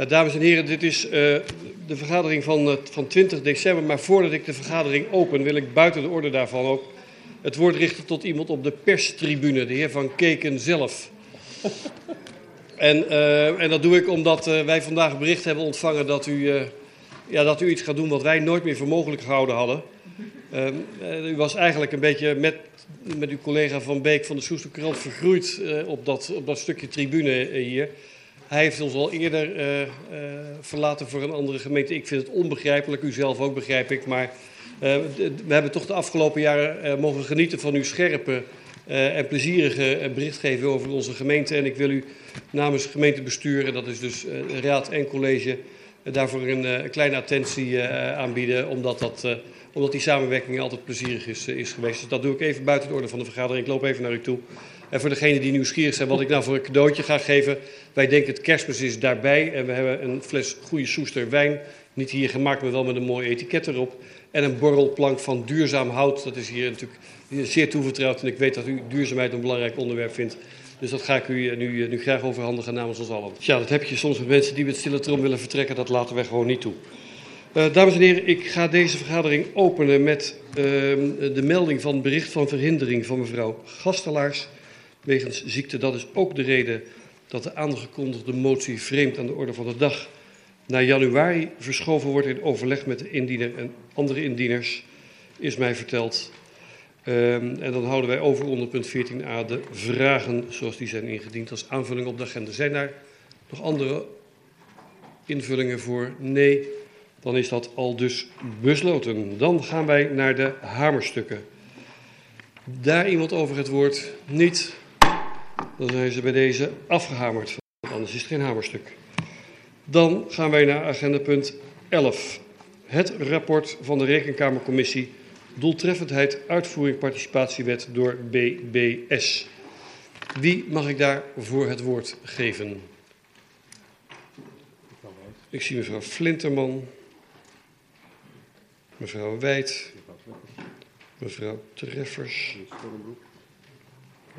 Uh, dames en heren, dit is uh, de vergadering van, uh, van 20 december. Maar voordat ik de vergadering open, wil ik buiten de orde daarvan ook het woord richten tot iemand op de perstribune, de heer Van Keken zelf. en, en, dat doe ik omdat wij vandaag bericht hebben ontvangen dat u, ja, dat u iets gaat doen wat wij nooit meer voor mogelijk gehouden hadden. u was eigenlijk een beetje met, met uw collega Van Beek van de Soesterkrant vergroeid op, dat, op dat stukje tribune hier. Hij heeft ons al eerder uh, uh, verlaten voor een andere gemeente. Ik vind het onbegrijpelijk, u zelf ook begrijp ik. Maar uh, we hebben toch de afgelopen jaren mogen genieten van uw scherpe en plezierige berichtgeving over onze gemeente. En ik wil u namens gemeentebestuur, en dat is dus raad en college, daarvoor een kleine attentie aanbieden. Omdat, dat, omdat die samenwerking altijd plezierig is, is geweest. Dus dat doe ik even buiten de orde van de vergadering. Ik loop even naar u toe. En voor degenen die nieuwsgierig zijn wat ik nou voor een cadeautje ga geven. Wij denken het kerstmis is daarbij. En we hebben een fles goede soester wijn. Niet hier gemaakt, maar wel met een mooi etiket erop. En een borrelplank van duurzaam hout. Dat is hier natuurlijk zeer toevertrouwd. En ik weet dat u duurzaamheid een belangrijk onderwerp vindt. Dus dat ga ik u nu, nu graag overhandigen namens ons allen. Ja, dat heb je soms met mensen die met stille trom willen vertrekken. Dat laten wij gewoon niet toe. Uh, dames en heren, ik ga deze vergadering openen met uh, de melding van bericht van verhindering van mevrouw Gastelaars wegens ziekte. Dat is ook de reden dat de aangekondigde motie vreemd aan de orde van de dag naar januari verschoven wordt in overleg met de indiener en andere indieners, is mij verteld. Um, en dan houden wij over onder punt 14a de vragen zoals die zijn ingediend als aanvulling op de agenda. Zijn daar nog andere invullingen voor? Nee, dan is dat al dus besloten. Dan gaan wij naar de hamerstukken. Daar iemand over het woord? Niet. Dan zijn ze bij deze afgehamerd. Anders is het geen hamerstuk. Dan gaan wij naar agenda punt 11. Het rapport van de Rekenkamercommissie Doeltreffendheid Uitvoering Participatiewet door BBS. Wie mag ik daar voor het woord geven? Ik zie mevrouw Flinterman, mevrouw Wijd, mevrouw Treffers,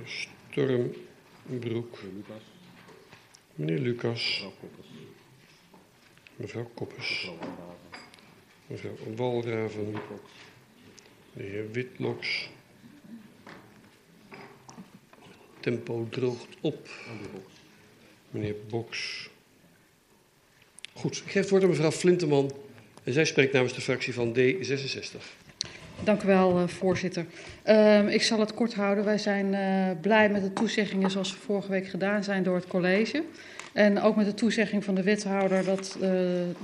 Storm Broek. Meneer Lucas. Mevrouw Koppes. Mevrouw Walraven. De heer Witloks. Tempo droogt op. Meneer Boks. Goed, ik geef het woord aan mevrouw Flinteman. En zij spreekt namens de fractie van D66. Dank u wel, uh, voorzitter. Uh, ik zal het kort houden. Wij zijn uh, blij met de toezeggingen zoals ze vorige week gedaan zijn door het college. En ook met de toezegging van de wethouder dat uh,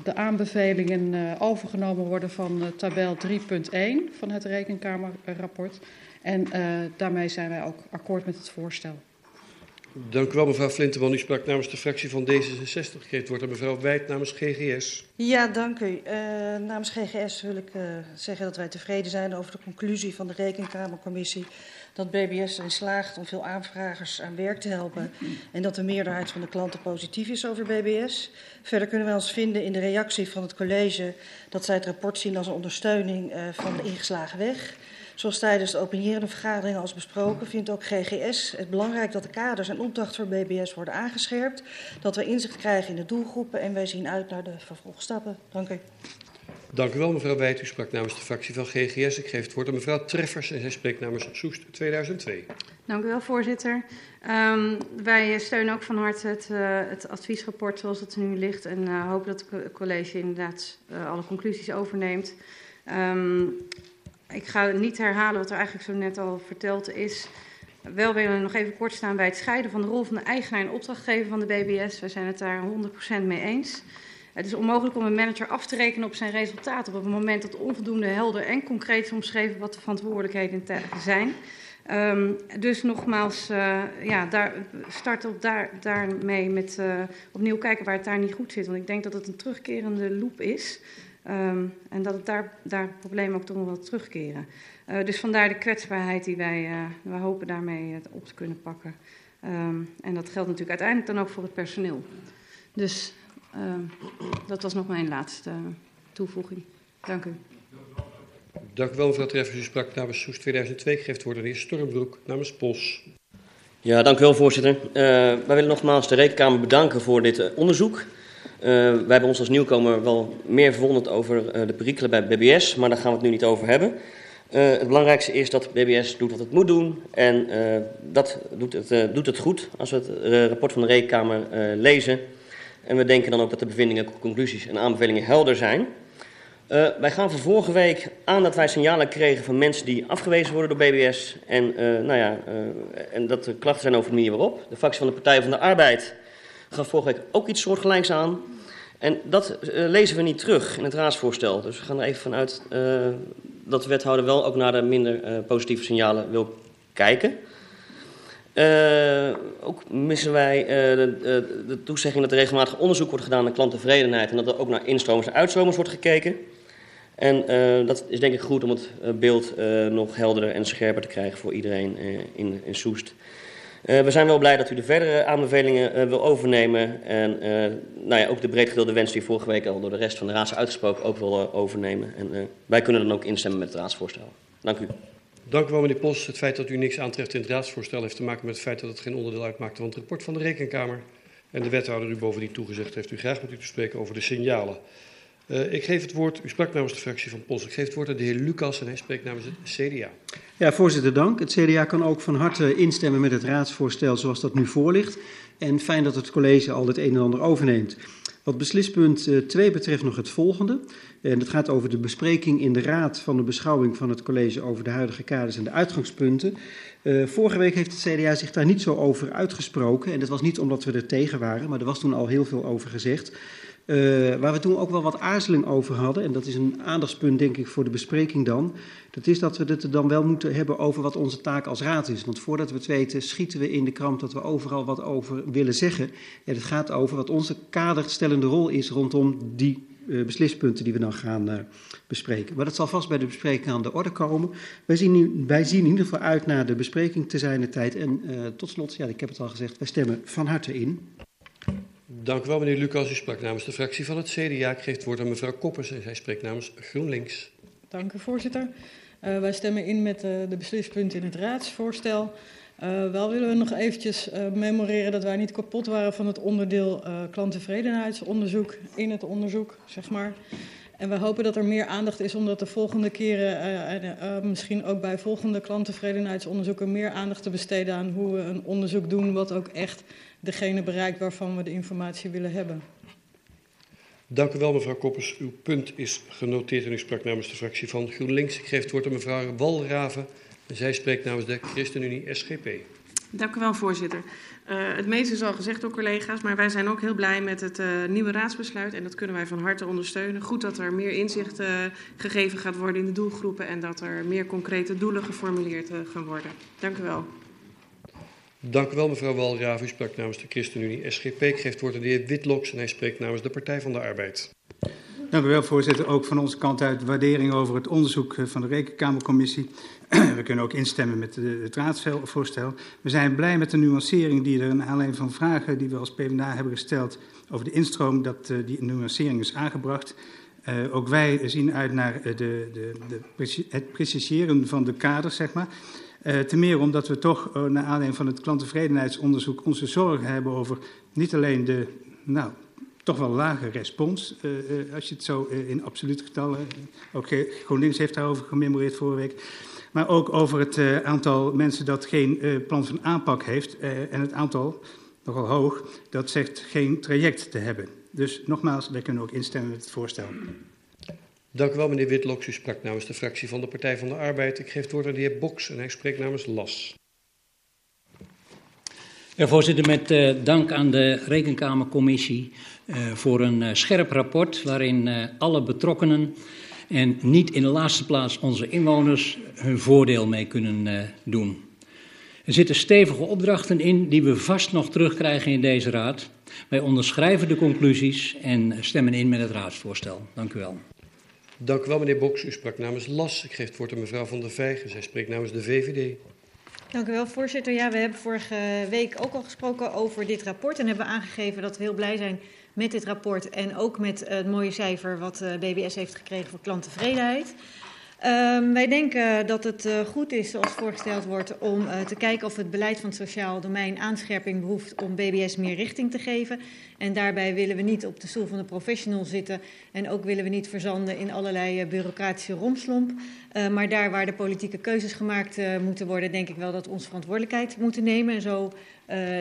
de aanbevelingen overgenomen worden van tabel 3.1 van het Rekenkamerrapport. En daarmee zijn wij ook akkoord met het voorstel. Dank u wel, mevrouw Flinteman. U sprak namens de fractie van D66. Geeft wordt aan mevrouw Wijd namens GGS. Ja, dank u. Uh, namens GGS wil ik uh, zeggen dat wij tevreden zijn over de conclusie van de Rekenkamercommissie. Dat BBS erin slaagt om veel aanvragers aan werk te helpen. En dat de meerderheid van de klanten positief is over BBS. Verder kunnen wij ons vinden in de reactie van het college dat zij het rapport zien als een ondersteuning uh, van de ingeslagen weg. Zoals tijdens de openierende vergadering als besproken vindt ook GGS het belangrijk dat de kaders en opdracht voor BBS worden aangescherpt. Dat we inzicht krijgen in de doelgroepen en wij zien uit naar de vervolgstappen. Dank u. Dank u wel, mevrouw Wijt. U sprak namens de fractie van GGS. Ik geef het woord aan mevrouw Treffers en zij spreekt namens Soest 2002. Dank u wel, voorzitter. Um, wij steunen ook van harte het, uh, het adviesrapport zoals het er nu ligt en uh, hopen dat het college inderdaad uh, alle conclusies overneemt. Um, ik ga niet herhalen wat er eigenlijk zo net al verteld is. Wel willen we nog even kort staan bij het scheiden van de rol van de eigenaar en opdrachtgever van de BBS. We zijn het daar 100% mee eens. Het is onmogelijk om een manager af te rekenen op zijn resultaten op het moment dat onvoldoende helder en concreet is omschreven wat de verantwoordelijkheden zijn. Um, dus nogmaals, uh, ja, daar, start op daar, daarmee met uh, opnieuw kijken waar het daar niet goed zit. Want ik denk dat het een terugkerende loop is. Um, en dat het daar, daar problemen ook toch nog wel terugkeren. Uh, dus vandaar de kwetsbaarheid die wij, uh, wij hopen daarmee op te kunnen pakken. Um, en dat geldt natuurlijk uiteindelijk dan ook voor het personeel. Dus uh, dat was nog mijn laatste toevoeging. Dank u. Dank u wel, mevrouw Treffers. U sprak namens Soes 2002. Geeft woord aan de heer Stormbroek namens POS. Ja, dank u wel, voorzitter. wij willen nogmaals de Rekenkamer bedanken voor dit onderzoek. Wij hebben ons als nieuwkomer wel meer verwonderd over de perikelen bij BBS, maar daar gaan we het nu niet over hebben. het belangrijkste is dat BBS doet wat het moet doen en dat doet het, doet het goed als we het rapport van de Rekenkamer lezen. En we denken dan ook dat de bevindingen, conclusies en aanbevelingen helder zijn. Wij gaan van vorige week aan dat wij signalen kregen van mensen die afgewezen worden door BBS. En, nou ja, en dat er klachten zijn over de manier waarop. De fractie van de Partij van de Arbeid gaf vorige week ook iets soortgelijks aan. En dat lezen we niet terug in het raadsvoorstel. Dus we gaan er even vanuit dat de wethouder wel ook naar de minder positieve signalen wil kijken. Ook missen wij de, toezegging dat er regelmatig onderzoek wordt gedaan naar klanttevredenheid en dat er ook naar instromers en uitstromers wordt gekeken. En dat is denk ik goed om het beeld nog helderder en scherper te krijgen voor iedereen in, in Soest. We zijn wel blij dat u de verdere aanbevelingen wil overnemen en nou ja, ook de breedgedeelde wens die vorige week al door de rest van de raad is uitgesproken ook wil overnemen. En wij kunnen dan ook instemmen met het raadsvoorstel. Dank u. Dank u wel, meneer Post. Het feit dat u niks aantreft in het raadsvoorstel heeft te maken met het feit dat het geen onderdeel uitmaakt van het rapport van de Rekenkamer. En de wethouder u bovendien toegezegd heeft u graag met u te spreken over de signalen. Uh, ik geef het woord, u sprak namens de fractie van Post, ik geef het woord aan de heer Lucas en hij spreekt namens het CDA. Ja, voorzitter, dank. Het CDA kan ook van harte instemmen met het raadsvoorstel zoals dat nu voor ligt. En fijn dat het college al het een en ander overneemt. Wat beslispunt 2 uh, betreft nog het volgende. En het gaat over de bespreking in de Raad van de beschouwing van het college over de huidige kaders en de uitgangspunten. Uh, vorige week heeft het CDA zich daar niet zo over uitgesproken. En dat was niet omdat we er tegen waren, maar er was toen al heel veel over gezegd. Uh, waar we toen ook wel wat aarzeling over hadden, en dat is een aandachtspunt denk ik voor de bespreking dan, dat is dat we het dan wel moeten hebben over wat onze taak als raad is. Want voordat we het weten schieten we in de krant dat we overal wat over willen zeggen. En het gaat over wat onze kaderstellende rol is rondom die beslispunten die we dan gaan uh, bespreken. Maar dat zal vast bij de bespreking aan de orde komen. Wij zien, nu, wij zien in ieder geval uit naar de bespreking te zijn de tijd. En uh, tot slot, ja, ik heb het al gezegd, wij stemmen van harte in. Dank u wel, meneer Lucas. U sprak namens de fractie van het CDA. Ik geef het woord aan mevrouw Koppers en zij spreekt namens GroenLinks. Dank u, voorzitter. Uh, wij stemmen in met uh, de beslispunten in het raadsvoorstel. Uh, wel willen we nog eventjes memoreren dat wij niet kapot waren van het onderdeel klanttevredenheidsonderzoek in het onderzoek, zeg maar. En we hopen dat er meer aandacht is om dat de volgende keren, misschien ook bij volgende klanttevredenheidsonderzoeken, meer aandacht te besteden aan hoe we een onderzoek doen wat ook echt degene bereikt waarvan we de informatie willen hebben. Dank u wel, mevrouw Koppers. Uw punt is genoteerd en u sprak namens de fractie van GroenLinks. Ik geef het woord aan mevrouw Walraven en zij spreekt namens de ChristenUnie SGP. Dank u wel, voorzitter. Uh, het meeste is al gezegd door collega's, maar wij zijn ook heel blij met het uh, nieuwe raadsbesluit en dat kunnen wij van harte ondersteunen. Goed dat er meer inzicht uh, gegeven gaat worden in de doelgroepen en dat er meer concrete doelen geformuleerd gaan worden. Dank u wel. Dank u wel, mevrouw Walraaf. U sprak namens de ChristenUnie SGP. Ik geef het woord aan de heer Witloks en hij spreekt namens de Partij van de Arbeid. Dank u wel, voorzitter. Ook van onze kant uit waardering over het onderzoek van de Rekenkamercommissie. We kunnen ook instemmen met het raadsvoorstel. We zijn blij met de nuancering die er in aanleiding van vragen die we als PvdA hebben gesteld over de instroom, dat uh, die nuancering is aangebracht. Uh, ook wij zien uit naar de, de, de, het preciseren van de kaders, zeg maar. Uh, ten meer omdat we toch, naar aanleiding van het klanttevredenheidsonderzoek, onze zorgen hebben over niet alleen de, nou, toch wel lage respons, als je het zo in absolute getallen, ook GroenLinks heeft daarover gememoreerd vorige week, maar ook over het aantal mensen dat geen plan van aanpak heeft en het aantal, nogal hoog, dat zegt geen traject te hebben. Dus nogmaals, wij kunnen ook instemmen met het voorstel. Dank u wel, meneer Witloks. U sprak namens de fractie van de Partij van de Arbeid. Ik geef het woord aan de heer Boks en hij spreekt namens LAS. Ja, voorzitter, met uh, dank aan de Rekenkamercommissie uh, voor een uh, scherp rapport waarin alle betrokkenen en niet in de laatste plaats onze inwoners hun voordeel mee kunnen doen. Er zitten stevige opdrachten in die we vast nog terugkrijgen in deze raad. Wij onderschrijven de conclusies en stemmen in met het raadsvoorstel. Dank u wel. Dank u wel, meneer Boks. U sprak namens LAS. Ik geef het woord aan mevrouw Van der Vijgen. Zij spreekt namens de VVD. Dank u wel, voorzitter. Ja, we hebben vorige week ook al gesproken over dit rapport en hebben aangegeven dat we heel blij zijn met dit rapport en ook met het mooie cijfer wat BBS heeft gekregen voor klanttevredenheid. Um, wij denken dat het uh, goed is, zoals voorgesteld wordt, om uh, te kijken of het beleid van het sociaal domein aanscherping behoeft om BBS meer richting te geven. En daarbij willen we niet op de stoel van de professional zitten en ook willen we niet verzanden in allerlei bureaucratische romslomp. maar daar waar de politieke keuzes gemaakt moeten worden, denk ik wel dat we onze verantwoordelijkheid moeten nemen. En zo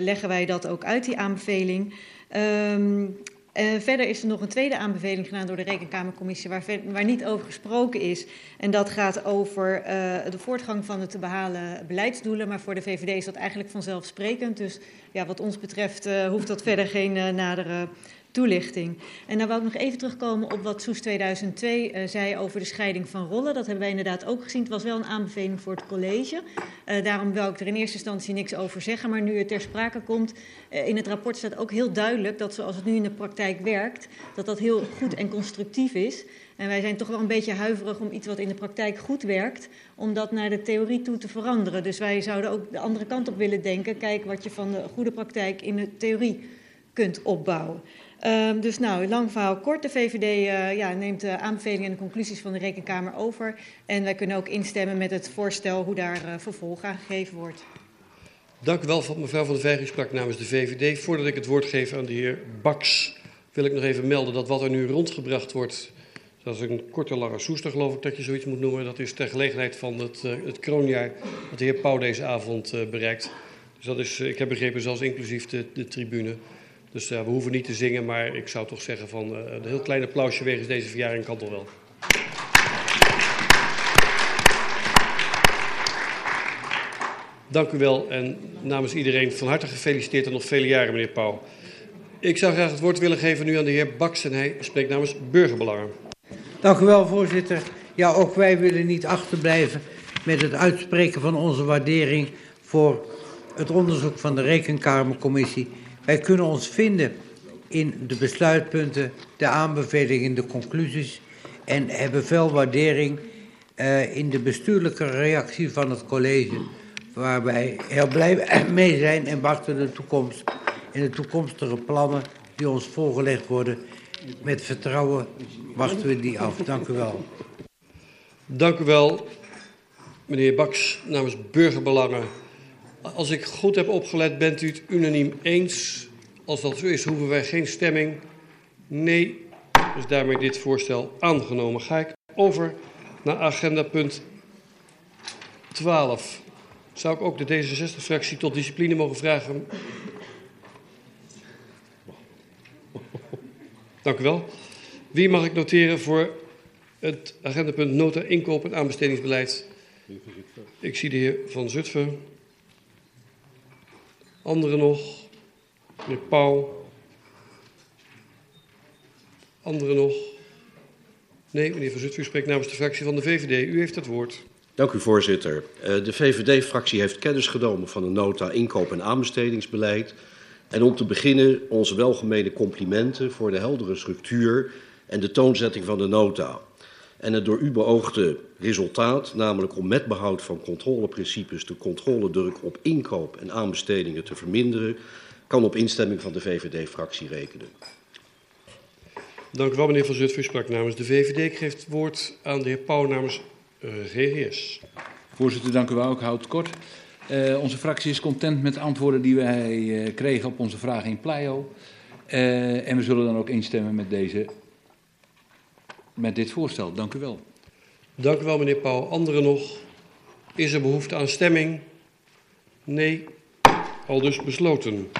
leggen wij dat ook uit, die aanbeveling. Um, uh, verder is er nog een tweede aanbeveling gedaan door de Rekenkamercommissie, waar, waar niet over gesproken is. En dat gaat over uh, de voortgang van de te behalen beleidsdoelen. Maar voor de VVD is dat eigenlijk vanzelfsprekend. Dus ja, wat ons betreft uh, hoeft dat verder geen nadere toelichting. En dan wou ik nog even terugkomen op wat Soes 2002 uh, zei over de scheiding van rollen. Dat hebben wij inderdaad ook gezien. Het was wel een aanbeveling voor het college. Uh, daarom wil ik er in eerste instantie niks over zeggen. Maar nu het ter sprake komt, uh, in het rapport staat ook heel duidelijk dat zoals het nu in de praktijk werkt, dat dat heel goed en constructief is. En wij zijn toch wel een beetje huiverig om iets wat in de praktijk goed werkt, om dat naar de theorie toe te veranderen. Dus wij zouden ook de andere kant op willen denken. Kijk wat je van de goede praktijk in de theorie kunt opbouwen. Um, dus nou, lang verhaal kort. De VVD uh, ja, neemt de aanbevelingen en de conclusies van de Rekenkamer over. En wij kunnen ook instemmen met het voorstel hoe daar uh, vervolg aan gegeven wordt. Dank u wel, mevrouw Van der Vijgen. Sprak namens de VVD. Voordat ik het woord geef aan de heer Baks, wil ik nog even melden dat wat er nu rondgebracht wordt... Dat is een korte lange soester, geloof ik dat je zoiets moet noemen. Dat is ter gelegenheid van het, uh, het kroonjaar dat de heer Pauw deze avond bereikt. Dus dat is, ik heb begrepen, zelfs inclusief de, de tribune. Dus ja, we hoeven niet te zingen, maar ik zou toch zeggen van uh, een heel klein applausje wegens deze verjaring kan toch wel. Dank u wel en namens iedereen van harte gefeliciteerd en nog vele jaren, meneer Pauw. Ik zou graag het woord willen geven nu aan de heer Baks en hij spreekt namens Burgerbelangen. Dank u wel, voorzitter. Ja, ook wij willen niet achterblijven met het uitspreken van onze waardering voor het onderzoek van de Rekenkamercommissie wij kunnen ons vinden in de besluitpunten, de aanbevelingen, de conclusies en hebben veel waardering uh, in de bestuurlijke reactie van het college, waar wij heel blij mee zijn en wachten de toekomst en de toekomstige plannen die ons voorgelegd worden. Met vertrouwen wachten we die af. Dank u wel. Dank u wel, meneer Baks, namens Burgerbelangen. Als ik goed heb opgelet, bent u het unaniem eens. Als dat zo is, hoeven wij geen stemming. Nee, dus daarmee dit voorstel aangenomen. Ga ik over naar agenda punt 12. Zou ik ook de D66-fractie tot discipline mogen vragen? Dank u wel. Wie mag ik noteren voor het agendapunt nota inkoop en aanbestedingsbeleid? Ik zie de heer Van Zutphen. Anderen nog? Meneer Pauw? Anderen nog? Nee, meneer Van spreekt namens de fractie van de VVD. U heeft het woord. Dank u, voorzitter. Uh, de VVD-fractie heeft kennis genomen van de nota inkoop- en aanbestedingsbeleid. En om te beginnen onze welgemene complimenten voor de heldere structuur en de toonzetting van de nota. En het door u beoogde resultaat, namelijk om met behoud van controleprincipes de controledruk op inkoop en aanbestedingen te verminderen, kan op instemming van de VVD-fractie rekenen. Dank u wel, meneer Van Zutphen. U sprak namens de VVD. Ik geef het woord aan de heer Pauw namens uh, GGS. Voorzitter, dank u wel. Ik houd het kort. Uh, onze fractie is content met de antwoorden die wij uh, kregen op onze vragen in Pleio. Uh, en we zullen dan ook instemmen met, deze, met dit voorstel. Dank u wel. Dank u wel, meneer Pauw. Anderen nog? Is er behoefte aan stemming? Nee. Al dus besloten.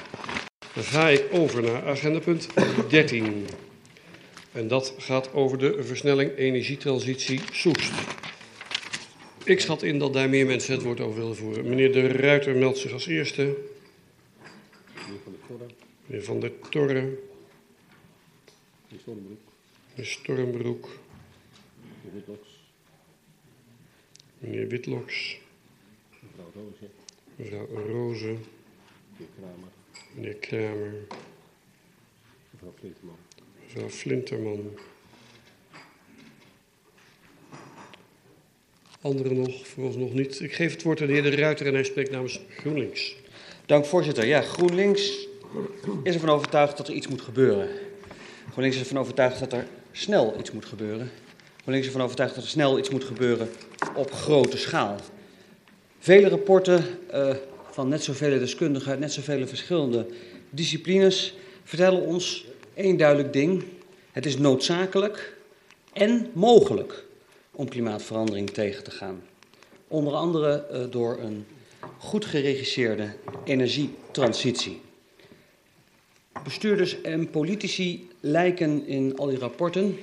Dan ga ik over naar agenda punt 13. En dat gaat over de versnelling energietransitie Soest. Ik schat in dat daar meer mensen het woord over willen voeren. Meneer De Ruiter meldt zich als eerste. Meneer Van der Torre. Meneer Stormbroek. Meneer Witloks. Mevrouw Roze. Meneer Kramer. Mevrouw Flinterman. Mevrouw Flinterman. Anderen nog, voor ons nog niet. Ik geef het woord aan de heer De Ruiter en hij spreekt namens GroenLinks. Dank voorzitter. Ja, GroenLinks is ervan overtuigd dat er iets moet gebeuren. GroenLinks is ervan overtuigd dat er snel iets moet gebeuren. GroenLinks ervan overtuigd dat er snel iets moet gebeuren op grote schaal. Vele rapporten uh, van net zoveel deskundigen uit net zoveel verschillende disciplines vertellen ons één duidelijk ding. Het is noodzakelijk en mogelijk om klimaatverandering tegen te gaan. Onder andere uh, door een goed geregisseerde energietransitie. Bestuurders en politici lijken in al die rapporten,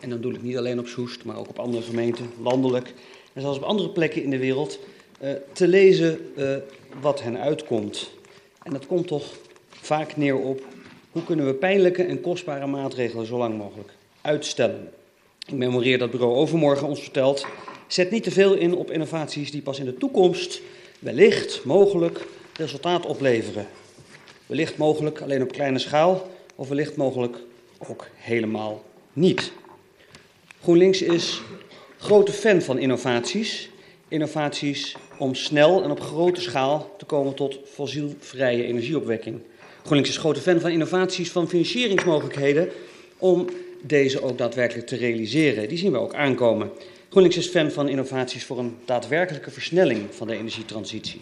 en dan doe ik niet alleen op Soest, maar ook op andere gemeenten, landelijk en zelfs op andere plekken in de wereld, uh, te lezen uh, wat hen uitkomt. En dat komt toch vaak neer op hoe kunnen we pijnlijke en kostbare maatregelen zo lang mogelijk uitstellen. Ik memoreer dat bureau overmorgen ons vertelt. Zet niet te veel in op innovaties die pas in de toekomst wellicht mogelijk resultaat opleveren. Wellicht mogelijk alleen op kleine schaal of wellicht mogelijk ook helemaal niet. GroenLinks is grote fan van innovaties. Innovaties om snel en op grote schaal te komen tot fossielvrije energieopwekking. GroenLinks is grote fan van innovaties van financieringsmogelijkheden om deze ook daadwerkelijk te realiseren. Die zien we ook aankomen. GroenLinks is fan van innovaties voor een daadwerkelijke versnelling van de energietransitie.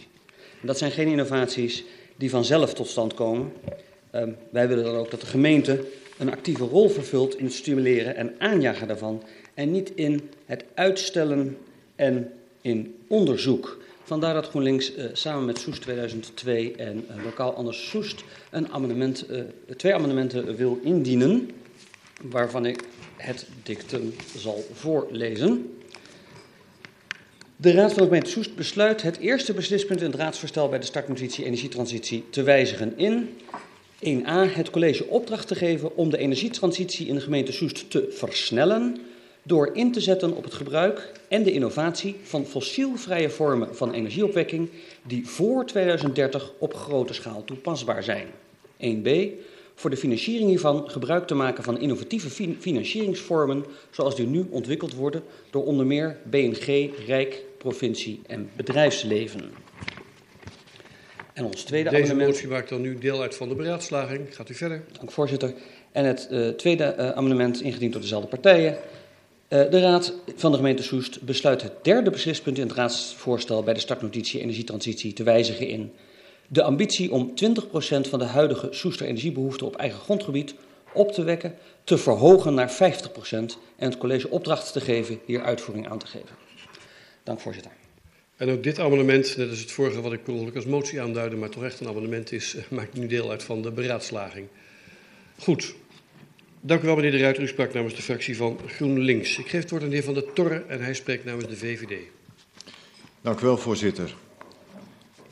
En dat zijn geen innovaties die vanzelf tot stand komen. Uh, wij willen dan ook dat de gemeente een actieve rol vervult in het stimuleren en aanjagen daarvan. En niet in het uitstellen en in onderzoek. Vandaar dat GroenLinks uh, samen met Soest 2002 en uh, Lokaal Anders Soest een amendement, uh, twee amendementen wil indienen. Waarvan ik het dictum zal voorlezen. De Raad van de gemeente Soest besluit het eerste beslispunt in het raadsvoorstel bij de startnotitie energietransitie te wijzigen in 1a het college opdracht te geven om de energietransitie in de gemeente Soest te versnellen door in te zetten op het gebruik en de innovatie van fossielvrije vormen van energieopwekking die voor 2030 op grote schaal toepasbaar zijn. 1b voor de financiering hiervan gebruik te maken van innovatieve financieringsvormen zoals die nu ontwikkeld worden door onder meer BNG, Rijk, provincie en bedrijfsleven. En ons tweede Deze amendement... motie maakt dan nu deel uit van de beraadslaging. Gaat u verder. Dank voorzitter. En het uh, tweede uh, amendement, ingediend door dezelfde partijen. Uh, de Raad van de gemeente Soest besluit het derde beslispunt in het raadsvoorstel bij de startnotitie energietransitie te wijzigen in de ambitie om 20% van de huidige Soester energiebehoefte op eigen grondgebied op te wekken, te verhogen naar 50% en het college opdracht te geven hier uitvoering aan te geven. Dank voorzitter. En ook dit amendement, net als het vorige wat ik per ongeluk als motie aanduidde, maar toch echt een amendement is, maakt nu deel uit van de beraadslaging. Goed. Dank u wel, meneer de Ruiter. U sprak namens de fractie van GroenLinks. Ik geef het woord aan de heer Van der Torre en hij spreekt namens de VVD. Dank u wel, voorzitter.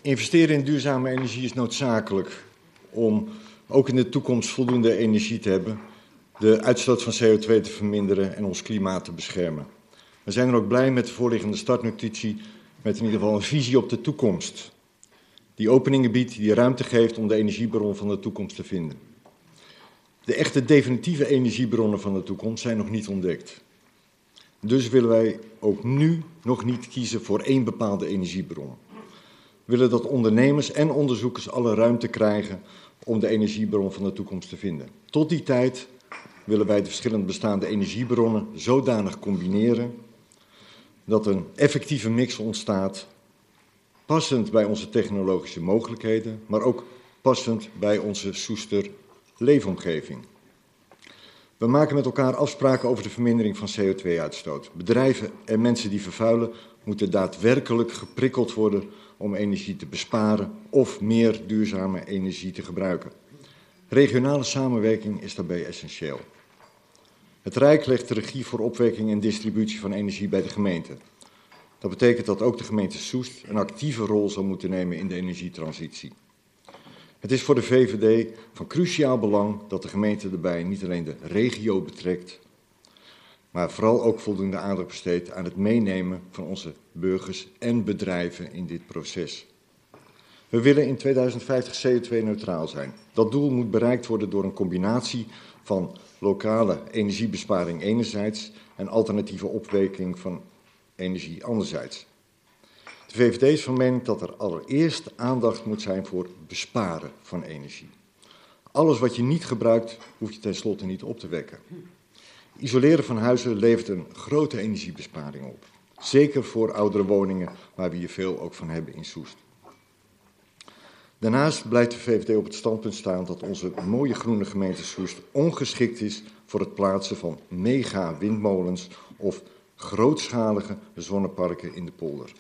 Investeren in duurzame energie is noodzakelijk om ook in de toekomst voldoende energie te hebben, de uitstoot van CO2 te verminderen en ons klimaat te beschermen. We zijn er ook blij met de voorliggende startnotitie met in ieder geval een visie op de toekomst. Die openingen biedt, die ruimte geeft om de energiebron van de toekomst te vinden. De echte definitieve energiebronnen van de toekomst zijn nog niet ontdekt. Dus willen wij ook nu nog niet kiezen voor één bepaalde energiebron. We willen dat ondernemers en onderzoekers alle ruimte krijgen om de energiebron van de toekomst te vinden. Tot die tijd willen wij de verschillende bestaande energiebronnen zodanig combineren dat een effectieve mix ontstaat, passend bij onze technologische mogelijkheden, maar ook passend bij onze Soester leefomgeving. We maken met elkaar afspraken over de vermindering van CO2-uitstoot. Bedrijven en mensen die vervuilen moeten daadwerkelijk geprikkeld worden om energie te besparen of meer duurzame energie te gebruiken. Regionale samenwerking is daarbij essentieel. Het Rijk legt de regie voor opwekking en distributie van energie bij de gemeente. Dat betekent dat ook de gemeente Soest een actieve rol zal moeten nemen in de energietransitie. Het is voor de VVD van cruciaal belang dat de gemeente erbij niet alleen de regio betrekt, maar vooral ook voldoende aandacht besteedt aan het meenemen van onze burgers en bedrijven in dit proces. We willen in 2050 CO2-neutraal zijn. Dat doel moet bereikt worden door een combinatie van lokale energiebesparing enerzijds en alternatieve opwekking van energie anderzijds. De VVD is van mening dat er allereerst aandacht moet zijn voor besparen van energie. Alles wat je niet gebruikt, hoef je tenslotte niet op te wekken. Isoleren van huizen levert een grote energiebesparing op. Zeker voor oudere woningen, waar we hier veel ook van hebben in Soest. Daarnaast blijft de VVD op het standpunt staan dat onze mooie groene gemeente Soest ongeschikt is voor het plaatsen van mega windmolens of grootschalige zonneparken in de polder.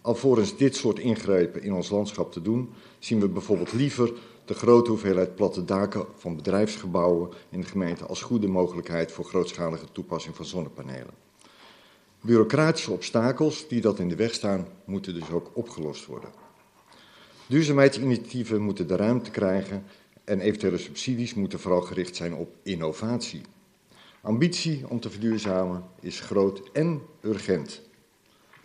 Alvorens dit soort ingrepen in ons landschap te doen, zien we bijvoorbeeld liever de grote hoeveelheid platte daken van bedrijfsgebouwen in de gemeente als goede mogelijkheid voor grootschalige toepassing van zonnepanelen. Bureaucratische obstakels die dat in de weg staan, moeten dus ook opgelost worden. Duurzaamheidsinitiatieven moeten de ruimte krijgen en eventuele subsidies moeten vooral gericht zijn op innovatie. Ambitie om te verduurzamen is groot en urgent.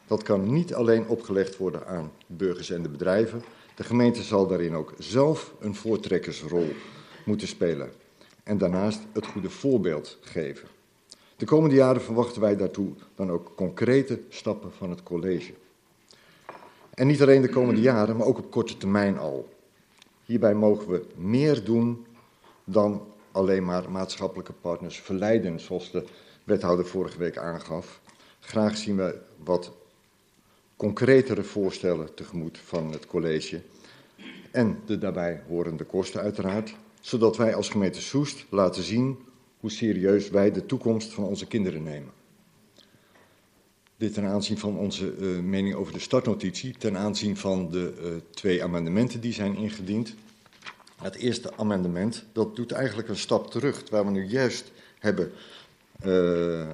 Dat kan niet alleen opgelegd worden aan burgers en de bedrijven. De gemeente zal daarin ook zelf een voortrekkersrol moeten spelen. En daarnaast het goede voorbeeld geven. De komende jaren verwachten wij daartoe dan ook concrete stappen van het college. En niet alleen de komende jaren, maar ook op korte termijn al. Hierbij mogen we meer doen dan alleen maar maatschappelijke partners verleiden, zoals de wethouder vorige week aangaf. Graag zien we wat concretere voorstellen tegemoet van het college en de daarbij horende kosten uiteraard, zodat wij als gemeente Soest laten zien hoe serieus wij de toekomst van onze kinderen nemen. Dit ten aanzien van onze uh, mening over de startnotitie, ten aanzien van de uh, twee amendementen die zijn ingediend. Het eerste amendement, dat doet eigenlijk een stap terug, waar we nu juist hebben, uh,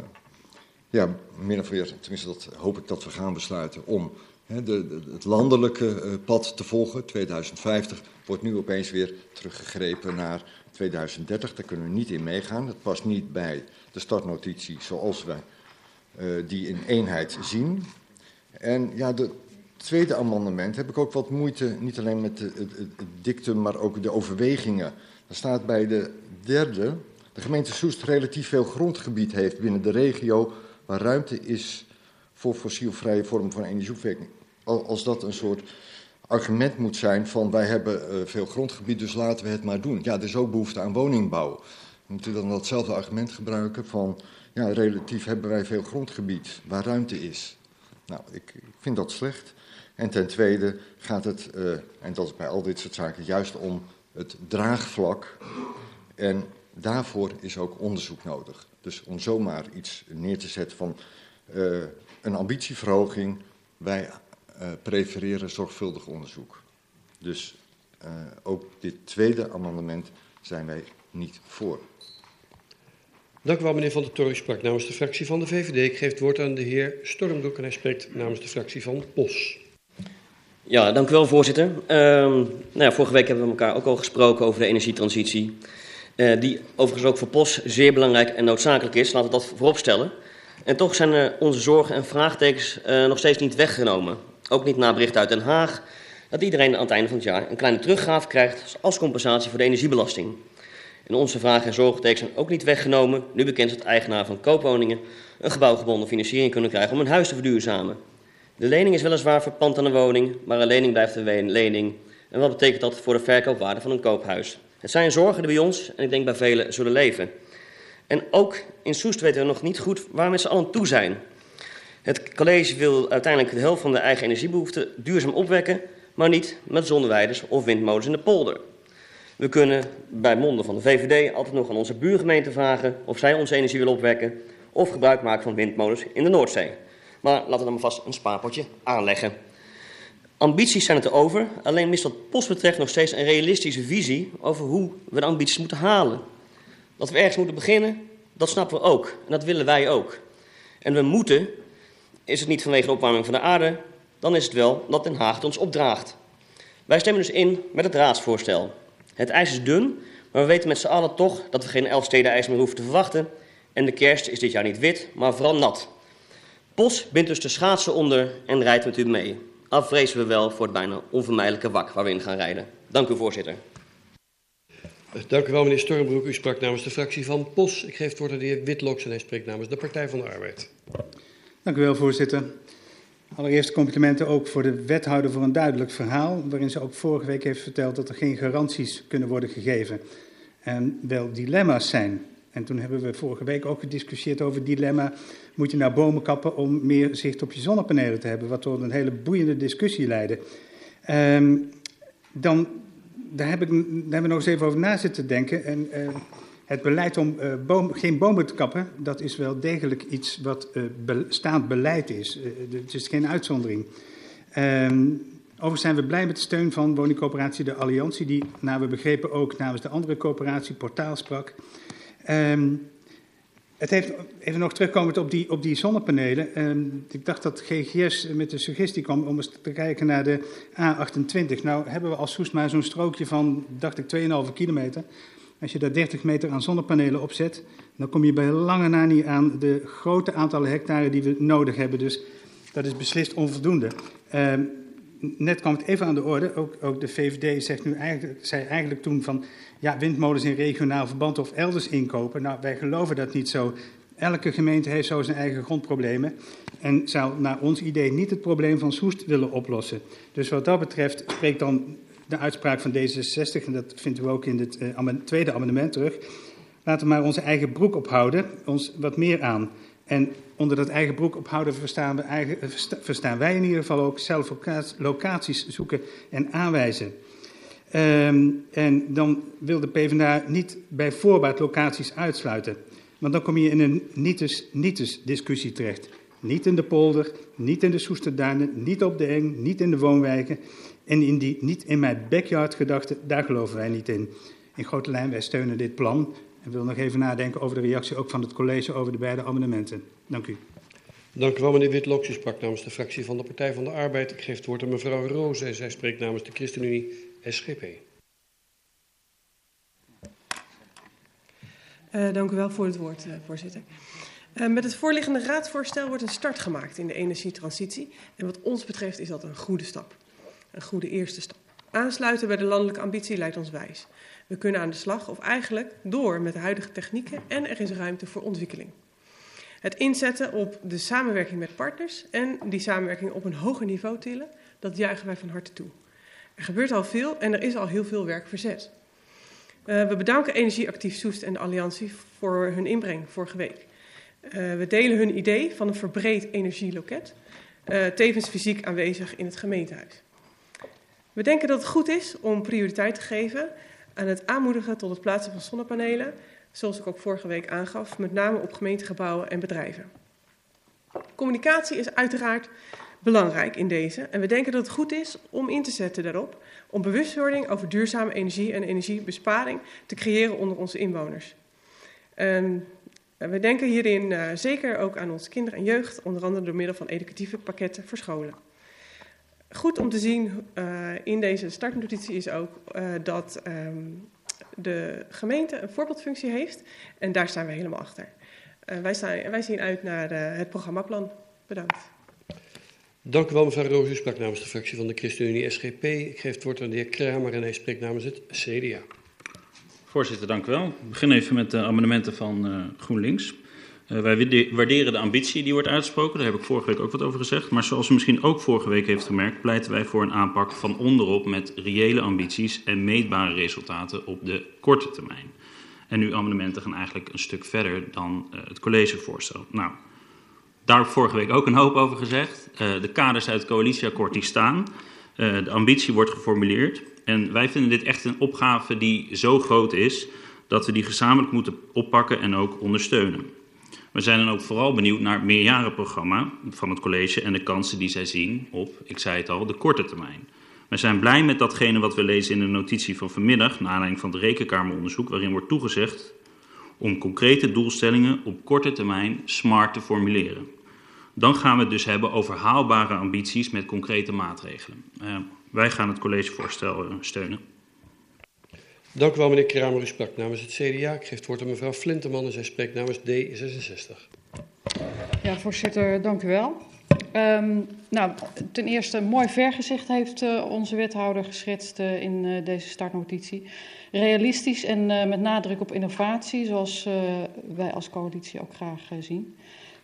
ja, min of meer, tenminste dat hoop ik dat we gaan besluiten, om hè, de, het landelijke pad te volgen. 2050 wordt nu opeens weer teruggegrepen naar 2030, daar kunnen we niet in meegaan. Dat past niet bij de startnotitie zoals wij die in eenheid zien. En ja, de tweede amendement heb ik ook wat moeite, niet alleen met de, het, dictum, maar ook de overwegingen. Er staat bij de derde, de gemeente Soest relatief veel grondgebied heeft binnen de regio waar ruimte is voor fossielvrije vormen van energieopwekking. Als dat een soort argument moet zijn van wij hebben uh, veel grondgebied, dus laten we het maar doen. Ja, er is ook behoefte aan woningbouw. We moeten dan datzelfde argument gebruiken van ja, relatief hebben wij veel grondgebied waar ruimte is. Nou, ik, vind dat slecht. En ten tweede gaat het, uh, en dat is bij al dit soort zaken, juist om het draagvlak. En daarvoor is ook onderzoek nodig. Dus om zomaar iets neer te zetten van uh, een ambitieverhoging, wij uh, prefereren zorgvuldig onderzoek. Dus ook dit tweede amendement zijn wij niet voor. Dank u wel, meneer Van der Toren. U sprak namens de fractie van de VVD. Ik geef het woord aan de heer Stormbroek en hij spreekt namens de fractie van POS. Ja, dank u wel, voorzitter. Uh, nou ja, vorige week hebben we elkaar ook al gesproken over de energietransitie. Uh, die overigens ook voor POS zeer belangrijk en noodzakelijk is. Laten we dat vooropstellen. En toch zijn onze zorgen en vraagtekens uh, nog steeds niet weggenomen. Ook niet na bericht uit Den Haag dat iedereen aan het einde van het jaar een kleine teruggave krijgt als compensatie voor de energiebelasting. En onze vragen en zorgtekens zijn ook niet weggenomen. Nu bekend dat eigenaar van koopwoningen een gebouwgebonden financiering kunnen krijgen om een huis te verduurzamen. De lening is weliswaar verpand aan een woning, maar een lening blijft een lening. En wat betekent dat voor de verkoopwaarde van een koophuis? Het zijn zorgen die bij ons en ik denk bij velen zullen leven. En ook in Soest weten we nog niet goed waar we met z'n allen toe zijn. Het college wil uiteindelijk de helft van de eigen energiebehoeften duurzaam opwekken, maar niet met zonneweiders of windmolens in de polder. We kunnen bij monden van de VVD altijd nog aan onze buurgemeente vragen of zij onze energie willen opwekken of gebruik maken van windmolens in de Noordzee. Maar laten we dan maar vast een spaarpotje aanleggen. Ambities zijn het over, alleen mist wat post betreft nog steeds een realistische visie over hoe we de ambities moeten halen. Dat we ergens moeten beginnen, dat snappen we ook. En dat willen wij ook. En we moeten, is het niet vanwege de opwarming van de aarde, dan is het wel dat Den Haag het ons opdraagt. Wij stemmen dus in met het raadsvoorstel. Het ijs is dun, maar we weten met z'n allen toch dat we geen Elfsteden-ijs meer hoeven te verwachten. En de kerst is dit jaar niet wit, maar vooral nat. Pos bindt dus de schaatsen onder en rijdt met u mee. Afvrezen we wel voor het bijna onvermijdelijke wak waar we in gaan rijden. Dank u, voorzitter. Dank u wel, meneer Stormbroek. U sprak namens de fractie van POS. Ik geef het woord aan de heer Witloks en hij spreekt namens de Partij van de Arbeid. Dank u wel, voorzitter. Allereerst complimenten ook voor de wethouder voor een duidelijk verhaal, waarin ze ook vorige week heeft verteld dat er geen garanties kunnen worden gegeven en wel dilemma's zijn. En toen hebben we vorige week ook gediscussieerd over dilemma: moet je nou bomen kappen om meer zicht op je zonnepanelen te hebben? Wat tot een hele boeiende discussie leidde. Um, dan, daar, heb ik, daar hebben we nog eens even over na zitten denken. En, uh, het beleid om boom, geen bomen te kappen, dat is wel degelijk iets wat uh, be, staand beleid is. het is geen uitzondering. Um, Overigens zijn we blij met de steun van woningcoöperatie De Alliantie, die, naar we begrepen, ook namens de andere coöperatie Portaal sprak. Um, het heeft, even nog terugkomend op die, op die zonnepanelen. Um, ik dacht dat GGS met de suggestie kwam om eens te kijken naar de A28. Nou hebben we als Soest maar zo'n strookje van, dacht ik, 2,5 kilometer. Als je daar 30 meter aan zonnepanelen opzet, dan kom je bij lange na niet aan de grote aantallen hectare die we nodig hebben. Dus dat is beslist onvoldoende. Um, net kwam het even aan de orde. Ook, ook de VVD zegt nu eigenlijk, zei eigenlijk toen van ja, windmolens in regionaal verband of elders inkopen. Nou, wij geloven dat niet zo. Elke gemeente heeft zo zijn eigen grondproblemen en zou naar ons idee niet het probleem van Soest willen oplossen. Dus wat dat betreft spreekt dan de uitspraak van D66, en dat vinden we ook in het uh, tweede amendement terug. Laten we maar onze eigen broek ophouden, ons wat meer aan. En onder dat eigen broek ophouden verstaan, we eigen, verstaan wij in ieder geval ook zelf locaties zoeken en aanwijzen. Um, en dan wil de PvdA niet bij voorbaat locaties uitsluiten. Want dan kom je in een nietes-nietes discussie terecht. Niet in de polder, niet in de Soesterduinen, niet op de Eng, niet in de woonwijken. En in die niet in mijn backyard gedachte, daar geloven wij niet in. In grote lijn, wij steunen dit plan. En wil nog even nadenken over de reactie ook van het college over de beide amendementen. Dank u. Dank u wel, meneer Witloks. U sprak namens de fractie van de Partij van de Arbeid. Ik geef het woord aan mevrouw Roos en zij spreekt namens de ChristenUnie SGP. Uh, dank u wel voor het woord, uh, voorzitter. Uh, met het voorliggende raadsvoorstel wordt een start gemaakt in de energietransitie. En wat ons betreft is dat een goede stap. Een goede eerste stap. Aansluiten bij de landelijke ambitie lijkt ons wijs. We kunnen aan de slag, of eigenlijk door met huidige technieken en er is ruimte voor ontwikkeling. Het inzetten op de samenwerking met partners en die samenwerking op een hoger niveau tillen, dat juichen wij van harte toe. Er gebeurt al veel en er is al heel veel werk verzet. Uh, we bedanken Energieactief Soest en de Alliantie voor hun inbreng vorige week. Uh, we delen hun idee van een verbreed energieloket, uh, tevens fysiek aanwezig in het gemeentehuis. We denken dat het goed is om prioriteit te geven aan het aanmoedigen tot het plaatsen van zonnepanelen, zoals ik ook vorige week aangaf, met name op gemeentegebouwen en bedrijven. Communicatie is uiteraard belangrijk in deze en we denken dat het goed is om in te zetten daarop, om bewustwording over duurzame energie en energiebesparing te creëren onder onze inwoners. Um, we denken hierin uh, zeker ook aan onze kinderen en jeugd, onder andere door middel van educatieve pakketten voor scholen. Goed om te zien uh, in deze startnotitie is ook uh, dat um, de gemeente een voorbeeldfunctie heeft. En daar staan we helemaal achter. Uh, wij, staan, wij zien uit naar het programmaplan. Bedankt. Dank u wel, mevrouw Roos. U sprak namens de fractie van de ChristenUnie SGP. Ik geef het woord aan de heer Kramer en hij spreekt namens het CDA. Voorzitter, dank u wel. Ik begin even met de amendementen van GroenLinks. Uh, wij waarderen de ambitie die wordt uitgesproken, daar heb ik vorige week ook wat over gezegd. Maar zoals u misschien ook vorige week heeft gemerkt, pleiten wij voor een aanpak van onderop met reële ambities en meetbare resultaten op de korte termijn. En uw amendementen gaan eigenlijk een stuk verder dan uh, het collegevoorstel. Nou, daar heb ik vorige week ook een hoop over gezegd. Uh, de kaders uit het coalitieakkoord die staan. de ambitie wordt geformuleerd. En wij vinden dit echt een opgave die zo groot is dat we die gezamenlijk moeten oppakken en ook ondersteunen. We zijn dan ook vooral benieuwd naar het meerjarenprogramma van het college en de kansen die zij zien op, ik zei het al, de korte termijn. We zijn blij met datgene wat we lezen in de notitie van vanmiddag, naar aanleiding van het rekenkameronderzoek, waarin wordt toegezegd om concrete doelstellingen op korte termijn smart te formuleren. Dan gaan we het dus hebben over haalbare ambities met concrete maatregelen. Uh, wij gaan het collegevoorstel uh, steunen. Dank u wel, meneer Kramer. U sprak namens het CDA. Ik geef het woord aan mevrouw Flinteman en zij spreekt namens D66. Ja, voorzitter, dank u wel. Um, nou, ten eerste, mooi vergezicht heeft uh, onze wethouder geschetst uh, in uh, deze startnotitie. Realistisch en met nadruk op innovatie, zoals wij als coalitie ook graag zien.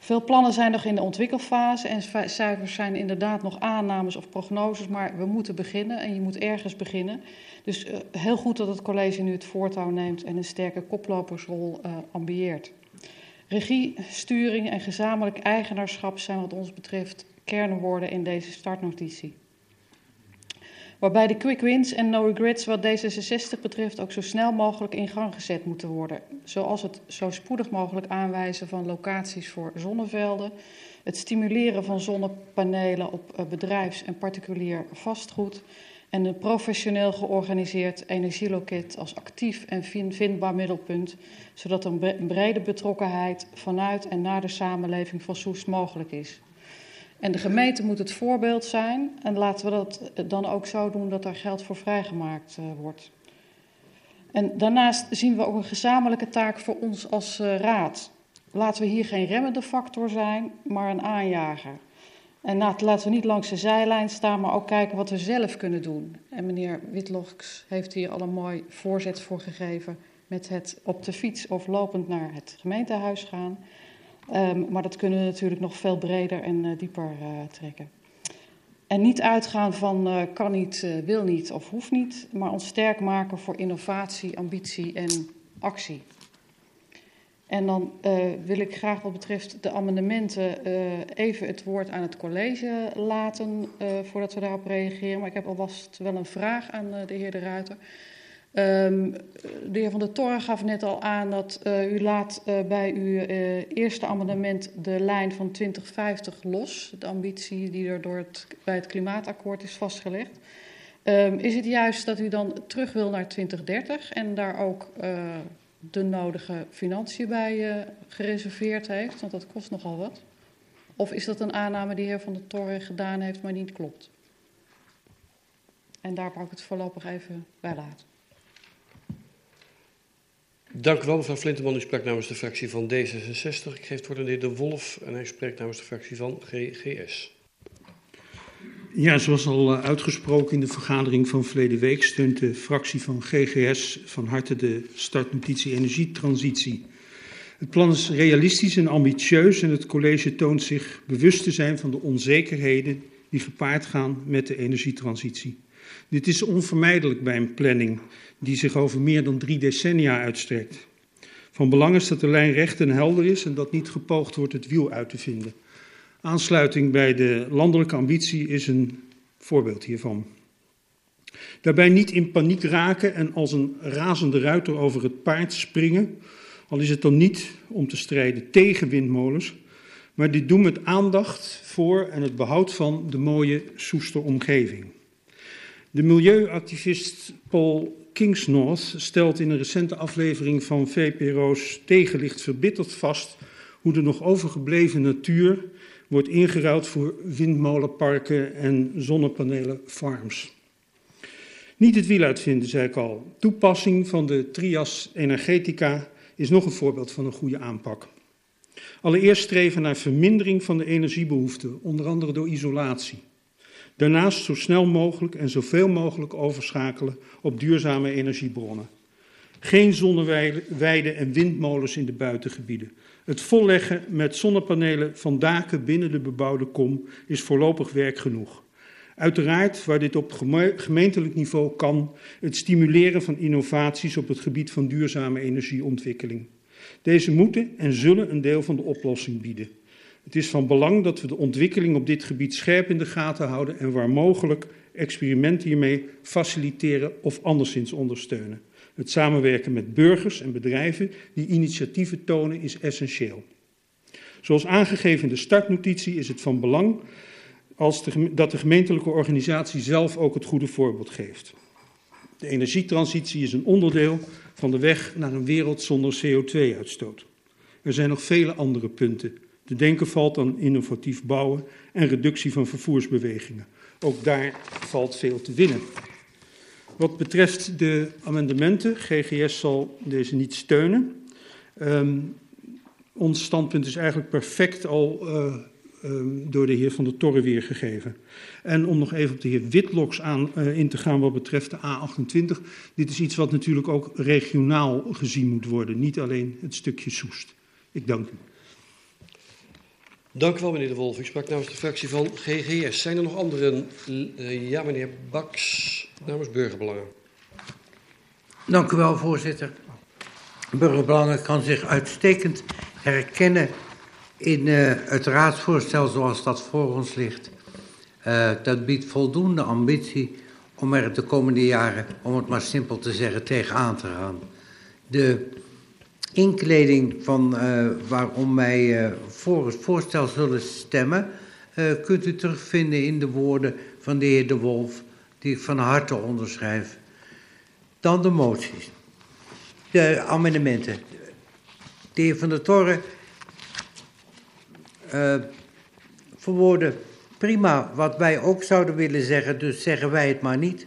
Veel plannen zijn nog in de ontwikkelfase en cijfers zijn inderdaad nog aannames of prognoses, maar we moeten beginnen en je moet ergens beginnen. Dus uh, heel goed dat het college nu het voortouw neemt en een sterke koplopersrol uh, ambieert. Regie, sturing en gezamenlijk eigenaarschap zijn wat ons betreft kernwoorden in deze startnotitie. Waarbij de quick wins en no regrets wat D66 betreft ook zo snel mogelijk in gang gezet moeten worden. Zoals het zo spoedig mogelijk aanwijzen van locaties voor zonnevelden, het stimuleren van zonnepanelen op eh, bedrijfs- en particulier vastgoed en een professioneel georganiseerd energieloket als actief en vindbaar middelpunt, zodat een brede betrokkenheid vanuit en naar de samenleving van Soest mogelijk is. En de gemeente moet het voorbeeld zijn. En laten we dat dan ook zo doen dat er geld voor vrijgemaakt uh, wordt. En daarnaast zien we ook een gezamenlijke taak voor ons als uh, raad. Laten we hier geen remmende factor zijn, maar een aanjager. En laten we niet langs de zijlijn staan, maar ook kijken wat we zelf kunnen doen. En meneer Witloks heeft hier al een mooi voorzet voor gegeven met het op de fiets of lopend naar het gemeentehuis gaan. Um, maar dat kunnen we natuurlijk nog veel breder en uh, dieper uh, trekken. En niet uitgaan van uh, kan niet, wil niet of hoeft niet, maar ons sterk maken voor innovatie, ambitie en actie. En dan wil ik graag wat betreft de amendementen even het woord aan het college laten voordat we daarop reageren. Maar ik heb alvast wel een vraag aan de heer De Ruiter. Um, de heer Van der Toren gaf net al aan dat uh, u laat uh, bij uw uh, eerste amendement de lijn van 2050 los. De ambitie die er door het, bij het klimaatakkoord is vastgelegd. Um, is het juist dat u dan terug wil naar 2030 en daar ook de nodige financiën bij gereserveerd heeft? Want dat kost nogal wat. Of is dat een aanname die de heer Van der Toren gedaan heeft, maar niet klopt? En daar wou ik het voorlopig even bij laten. Dank u wel, mevrouw Flinteman. U sprak namens de fractie van D66. Ik geef het woord aan de heer De Wolf en hij spreekt namens de fractie van GGS. Ja, zoals al eh, uitgesproken in de vergadering van verleden week steunt de fractie van GGS van harte de startnotitie energietransitie. Het plan is realistisch en ambitieus en het college toont zich bewust te zijn van de onzekerheden die gepaard gaan met de energietransitie. Dit is onvermijdelijk bij een planning die zich over meer dan drie decennia uitstrekt. Van belang is dat de lijn recht en helder is en dat niet gepoogd wordt het wiel uit te vinden. Aansluiting bij de landelijke ambitie is een voorbeeld hiervan. Daarbij niet in paniek raken en als een razende ruiter over het paard springen, al is het dan niet om te strijden tegen windmolens, maar dit doen met aandacht voor en het behoud van de mooie Soester omgeving. De milieuactivist Paul Kingsnorth stelt in een recente aflevering van VPRO's Tegenlicht verbitterd vast hoe de nog overgebleven natuur wordt ingeruild voor windmolenparken en zonnepanelenfarms. Niet het wiel uitvinden, zei ik al. Toepassing van de trias energetica is nog een voorbeeld van een goede aanpak. Allereerst streven naar vermindering van de energiebehoeften, onder andere door isolatie. Daarnaast zo snel mogelijk en zoveel mogelijk overschakelen op duurzame energiebronnen. Geen zonneweiden en windmolens in de buitengebieden. Het volleggen met zonnepanelen van daken binnen de bebouwde kom is voorlopig werk genoeg. Uiteraard, waar dit op gemeentelijk niveau kan, het stimuleren van innovaties op het gebied van duurzame energieontwikkeling. Deze moeten en zullen een deel van de oplossing bieden. Het is van belang dat we de ontwikkeling op dit gebied scherp in de gaten houden en waar mogelijk experimenten hiermee faciliteren of anderszins ondersteunen. Het samenwerken met burgers en bedrijven die initiatieven tonen is essentieel. Zoals aangegeven in de startnotitie is het van belang als de, dat de gemeentelijke organisatie zelf ook het goede voorbeeld geeft. De energietransitie is een onderdeel van de weg naar een wereld zonder CO2-uitstoot. Er zijn nog vele andere punten te denken valt aan innovatief bouwen en reductie van vervoersbewegingen. Ook daar valt veel te winnen. Wat betreft de amendementen, GGS zal deze niet steunen. Um, ons standpunt is eigenlijk perfect al uh, um, door de heer Van der Torre weergegeven. En om nog even op de heer Witloks aan, uh, in te gaan wat betreft de A28. Dit is iets wat natuurlijk ook regionaal gezien moet worden, niet alleen het stukje Soest. Ik dank u. Dank u wel, meneer De Wolf. U sprak namens de fractie van GGS. Zijn er nog anderen? Uh, ja, meneer Baks, namens Burgerbelangen. Dank u wel, voorzitter. Burgerbelangen kan zich uitstekend herkennen in uh, het raadsvoorstel zoals dat voor ons ligt. Uh, dat biedt voldoende ambitie om er de komende jaren, om het maar simpel te zeggen, tegenaan te gaan. De inkleding van uh, waarom wij uh, voor het voorstel zullen stemmen, uh, kunt u terugvinden in de woorden van de heer De Wolf, die ik van harte onderschrijf. Dan de moties, de amendementen. De heer Van der Torre verwoorden prima wat wij ook zouden willen zeggen, dus zeggen wij het maar niet.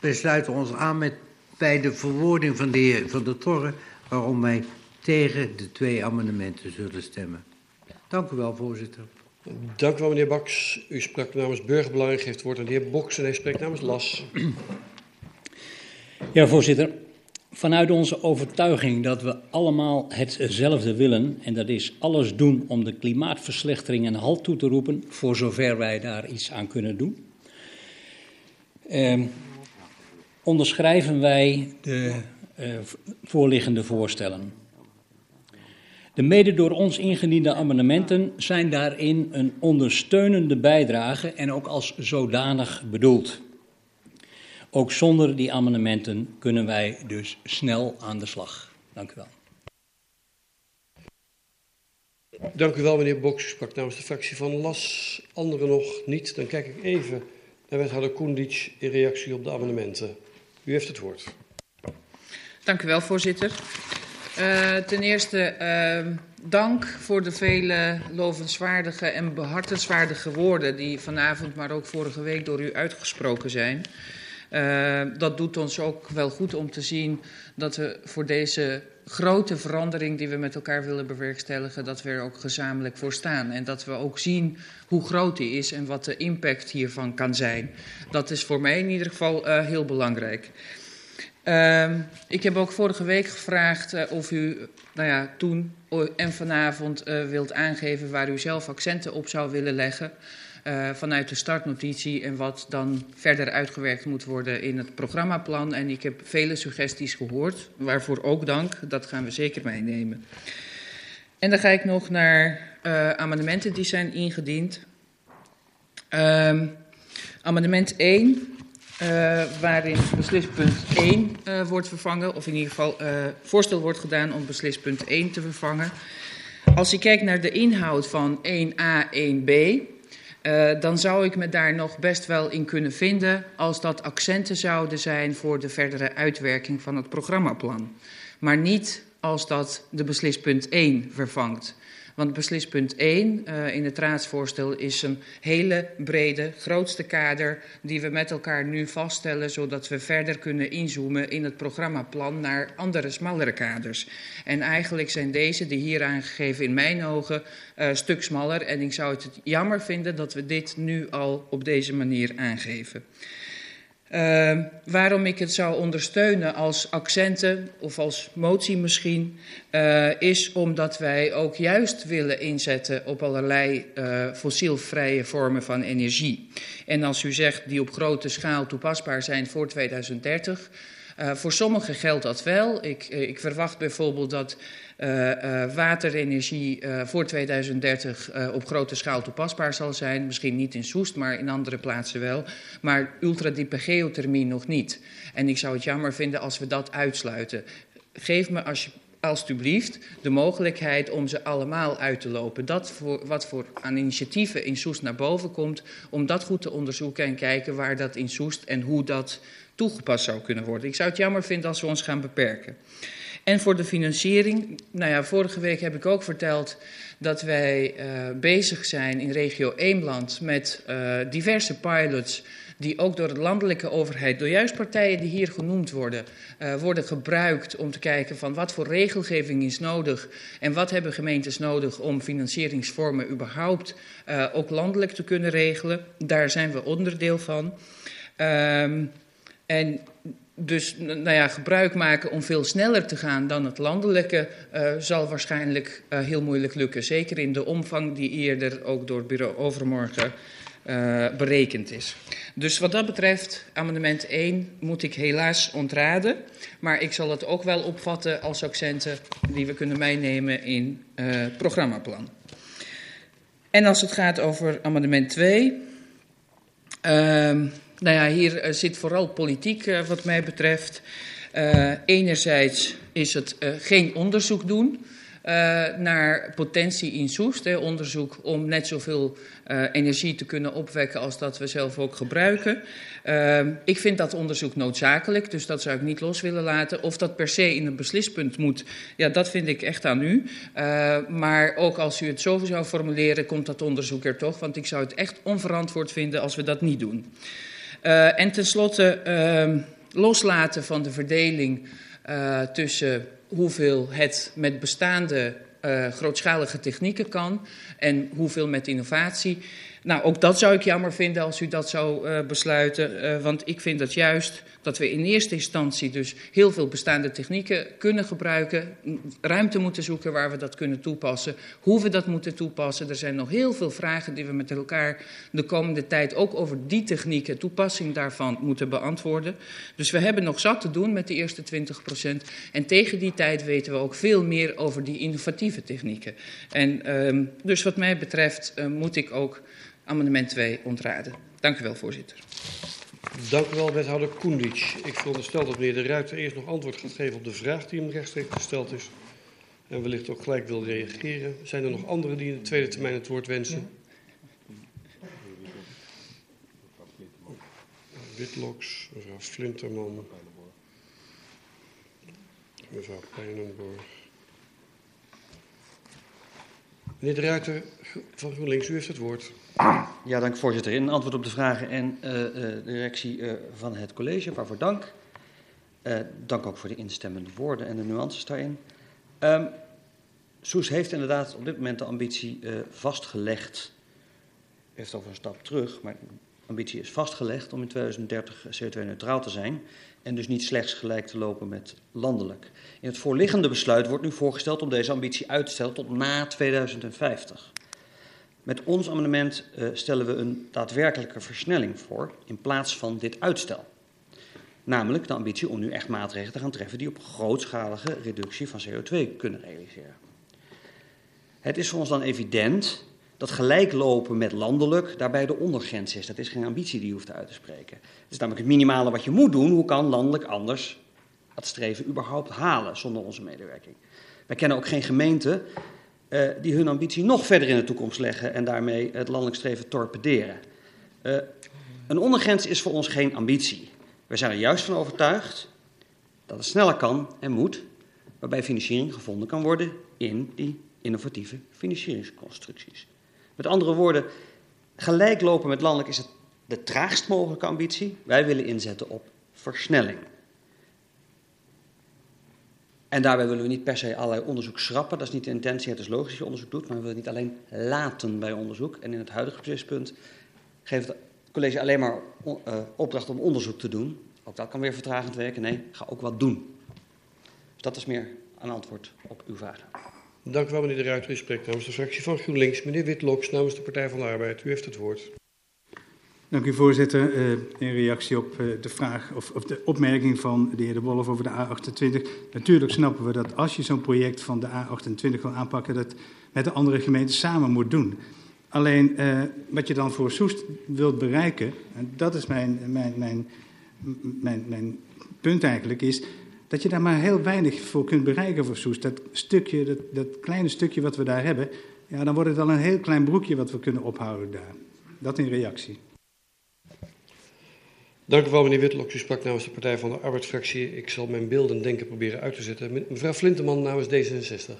We sluiten ons aan met, bij de verwoording van de heer Van der Torre waarom wij tegen de twee amendementen zullen stemmen. Dank u wel, voorzitter. Dank u wel, meneer Baks. U sprak namens Burgerbelang, geeft woord aan de heer Boks en hij spreekt namens LAS. Ja, voorzitter. Vanuit onze overtuiging dat we allemaal hetzelfde willen, en dat is alles doen om de klimaatverslechtering een halt toe te roepen, voor zover wij daar iets aan kunnen doen, eh, onderschrijven wij de uh, voorliggende voorstellen. De mede door ons ingediende amendementen zijn daarin een ondersteunende bijdrage en ook als zodanig bedoeld. Ook zonder die amendementen kunnen wij dus snel aan de slag. Dank u wel. Dank u wel, meneer Boks. U sprak namens de fractie van LAS. Anderen nog niet. Dan kijk ik even naar wethouder Koendic in reactie op de amendementen. U heeft het woord. Dank u wel, voorzitter. Uh, ten eerste uh, dank voor de vele lovenswaardige en behartenswaardige woorden die vanavond, maar ook vorige week door u uitgesproken zijn. Uh, dat doet ons ook wel goed om te zien dat we voor deze grote verandering die we met elkaar willen bewerkstelligen, dat we er ook gezamenlijk voor staan. En dat we ook zien hoe groot die is en wat de impact hiervan kan zijn. Dat is voor mij in ieder geval uh, heel belangrijk. Uh, ik heb ook vorige week gevraagd uh, of u nou ja, toen en vanavond uh, wilt aangeven waar u zelf accenten op zou willen leggen. Uh, vanuit de startnotitie en wat dan verder uitgewerkt moet worden in het programmaplan. En ik heb vele suggesties gehoord, waarvoor ook dank. Dat gaan we zeker meenemen. En dan ga ik nog naar amendementen die zijn ingediend. Ehm, amendement 1. Uh, waarin beslispunt 1 uh, wordt vervangen, of in ieder geval uh, voorstel wordt gedaan om beslispunt 1 te vervangen. Als je kijkt naar de inhoud van 1a, 1b, dan zou ik me daar nog best wel in kunnen vinden als dat accenten zouden zijn voor de verdere uitwerking van het programmaplan. Maar niet als dat de beslispunt 1 vervangt. Want beslispunt 1 uh, in het raadsvoorstel is een hele brede, grootste kader die we met elkaar nu vaststellen, zodat we verder kunnen inzoomen in het programmaplan naar andere, smallere kaders. En eigenlijk zijn deze, die hier aangegeven, in mijn ogen een uh, stuk smaller. En ik zou het jammer vinden dat we dit nu al op deze manier aangeven. Uh, waarom ik het zou ondersteunen als accenten of als motie misschien, uh, is omdat wij ook juist willen inzetten op allerlei uh, fossielvrije vormen van energie. En als u zegt die op grote schaal toepasbaar zijn voor 2030, uh, voor sommigen geldt dat wel. Ik, ik verwacht bijvoorbeeld dat uh, waterenergie voor 2030 op grote schaal toepasbaar zal zijn. Misschien niet in Soest, maar in andere plaatsen wel. Maar ultradiepe geothermie nog niet. En ik zou het jammer vinden als we dat uitsluiten. Geef me als alstublieft de mogelijkheid om ze allemaal uit te lopen. Dat voor, wat voor aan initiatieven in Soest naar boven komt, om dat goed te onderzoeken en kijken waar dat in Soest en hoe dat toegepast zou kunnen worden. Ik zou het jammer vinden als we ons gaan beperken. En voor de financiering, nou ja, vorige week heb ik ook verteld dat wij uh, bezig zijn in regio Eemland met uh, diverse pilots die ook door de landelijke overheid, door juist partijen die hier genoemd worden, uh, worden gebruikt om te kijken van wat voor regelgeving is nodig en wat hebben gemeentes nodig om financieringsvormen überhaupt ook landelijk te kunnen regelen. Daar zijn we onderdeel van. Um, en dus nou ja, gebruik maken om veel sneller te gaan dan het landelijke uh, zal waarschijnlijk uh, heel moeilijk lukken. Zeker in de omvang die eerder ook door bureau Overmorgen uh, berekend is. Dus wat dat betreft, amendement 1 moet ik helaas ontraden. Maar ik zal het ook wel opvatten als accenten die we kunnen meenemen in het programmaplan. En als het gaat over amendement 2. Nou ja, hier uh, zit vooral politiek uh, wat mij betreft. Uh, enerzijds is het geen onderzoek doen naar potentie in Soest. Onderzoek om net zoveel energie te kunnen opwekken als dat we zelf ook gebruiken. ik vind dat onderzoek noodzakelijk, dus dat zou ik niet los willen laten. Of dat per se in een beslispunt moet, ja, dat vind ik echt aan u. maar ook als u het zo zou formuleren, komt dat onderzoek er toch. Want ik zou het echt onverantwoord vinden als we dat niet doen. Uh, en tenslotte uh, loslaten van de verdeling uh, tussen hoeveel het met bestaande uh, grootschalige technieken kan en hoeveel met innovatie. Nou, ook dat zou ik jammer vinden als u dat zou uh, besluiten. Uh, want ik vind dat juist dat we in eerste instantie dus heel veel bestaande technieken kunnen gebruiken. Ruimte moeten zoeken waar we dat kunnen toepassen. Hoe we dat moeten toepassen. Er zijn nog heel veel vragen die we met elkaar de komende tijd ook over die technieken, toepassing daarvan, moeten beantwoorden. Dus we hebben nog zat te doen met die eerste 20 procent. En tegen die tijd weten we ook veel meer over die innovatieve technieken. En um, dus wat mij betreft uh, moet ik ook amendement 2 ontraden. Dank u wel, voorzitter. Dank u wel, wethouder Koendic. Ik veronderstel dat meneer De Ruiter eerst nog antwoord gaat geven op de vraag die hem rechtstreeks gesteld is. En wellicht ook gelijk wil reageren. Zijn er nog anderen die in de tweede termijn het woord wensen? Witloks, mevrouw Flinterman, mevrouw Pijnenborg. Meneer De Ruiter van GroenLinks, u heeft het woord. Ja, dank voorzitter. In antwoord op de vragen en uh, de directie uh, van het college, waarvoor dank. dank ook voor de instemmende woorden en de nuances daarin. Um, Soes heeft inderdaad op dit moment de ambitie vastgelegd. Heeft over een stap terug, maar de ambitie is vastgelegd om in 2030 CO2-neutraal te zijn. En dus niet slechts gelijk te lopen met landelijk. In het voorliggende besluit wordt nu voorgesteld om deze ambitie uit te stellen tot na 2050. Met ons amendement uh, stellen we een daadwerkelijke versnelling voor in plaats van dit uitstel. Namelijk de ambitie om nu echt maatregelen te gaan treffen die op grootschalige reductie van CO2 kunnen realiseren. Het is voor ons dan evident dat gelijklopen met landelijk daarbij de ondergrens is. Dat is geen ambitie die je hoeft uit te spreken. Het is namelijk het minimale wat je moet doen. Hoe kan landelijk anders dat streven überhaupt halen zonder onze medewerking? Wij kennen ook geen gemeente uh, die hun ambitie nog verder in de toekomst leggen en daarmee het landelijk streven torpederen. Uh, een ondergrens is voor ons geen ambitie. We zijn er juist van overtuigd dat het sneller kan en moet, waarbij financiering gevonden kan worden in die innovatieve financieringsconstructies. Met andere woorden, gelijk lopen met landelijk is het de traagst mogelijke ambitie. Wij willen inzetten op versnelling. En daarbij willen we niet per se allerlei onderzoek schrappen. Dat is niet de intentie. Het is logisch dat je onderzoek doet, maar we willen niet alleen laten bij onderzoek. En in het huidige beslissingspunt geeft het college alleen maar uh, opdracht om onderzoek te doen. Ook dat kan weer vertragend werken. Nee, ga ook wat doen. Dus dat is meer een antwoord op uw vraag. Dank u wel, meneer de Ruiter. U spreekt namens de fractie van GroenLinks. Meneer Witloks namens de Partij van de Arbeid. U heeft het woord. Dank u, voorzitter. Uh, in reactie op uh, de vraag of, de opmerking van de heer De Wolf over de A28. Natuurlijk snappen we dat als je zo'n project van de A28 wil aanpakken, dat met de andere gemeenten samen moet doen. Alleen uh, wat je dan voor Soest wilt bereiken, en dat is mijn, mijn, mijn, mijn punt eigenlijk, is dat je daar maar heel weinig voor kunt bereiken voor Soest. Dat stukje, dat, dat kleine stukje wat we daar hebben, ja, dan wordt het al een heel klein broekje wat we kunnen ophouden daar. Dat in reactie. Dank u wel, meneer Witlok. U sprak namens de Partij van de Arbeidsfractie. Ik zal mijn beelden denken proberen uit te zetten. Mevrouw Flinteman namens D66.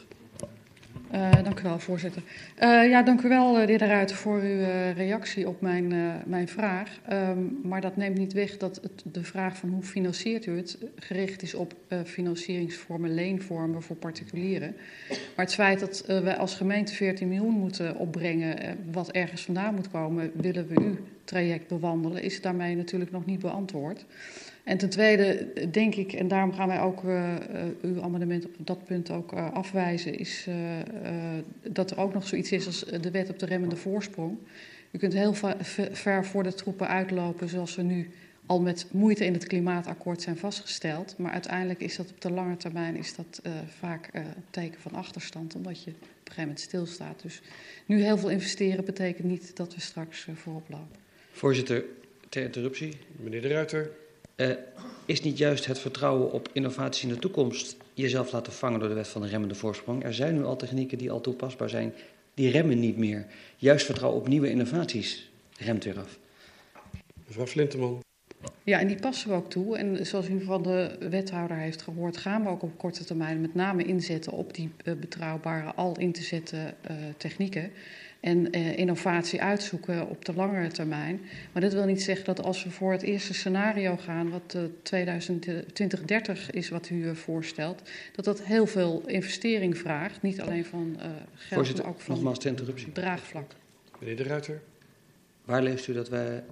Uh, dank u wel, voorzitter. Uh, ja, dank u wel, de heer Ruiter, voor uw reactie op mijn, mijn vraag. Um, maar dat neemt niet weg dat het, de vraag van hoe financiert u het gericht is op financieringsvormen, leenvormen voor particulieren. Maar het feit dat wij als gemeente 14 miljoen moeten opbrengen, wat ergens vandaan moet komen, willen we uw traject bewandelen, is daarmee natuurlijk nog niet beantwoord. En ten tweede denk ik, en daarom gaan wij ook uh, uw amendement op dat punt ook uh, afwijzen, is dat er ook nog zoiets is als de wet op de remmende voorsprong. U kunt heel ver voor de troepen uitlopen zoals we nu al met moeite in het klimaatakkoord zijn vastgesteld. Maar uiteindelijk is dat op de lange termijn is dat, vaak een teken van achterstand, omdat je op een gegeven moment stilstaat. Dus nu heel veel investeren betekent niet dat we straks voorop lopen. Voorzitter, ter interruptie. Meneer De Ruiter. Is niet juist het vertrouwen op innovatie in de toekomst jezelf laten vangen door de wet van de remmende voorsprong? Er zijn nu al technieken die al toepasbaar zijn, die remmen niet meer. Juist vertrouwen op nieuwe innovaties remt weer af. Mevrouw Flinteman. Ja, en die passen we ook toe. En zoals u van de wethouder heeft gehoord, gaan we ook op korte termijn met name inzetten op die uh, betrouwbare, al in te zetten uh, technieken. En uh, innovatie uitzoeken op de langere termijn. Maar dat wil niet zeggen dat als we voor het eerste scenario gaan, wat 2030 is wat u voorstelt, dat dat heel veel investering vraagt. Niet alleen van geld, Voorzitter, maar ook van nogmaals interruptie. draagvlak. Meneer De Ruiter. Waar leest u dat wij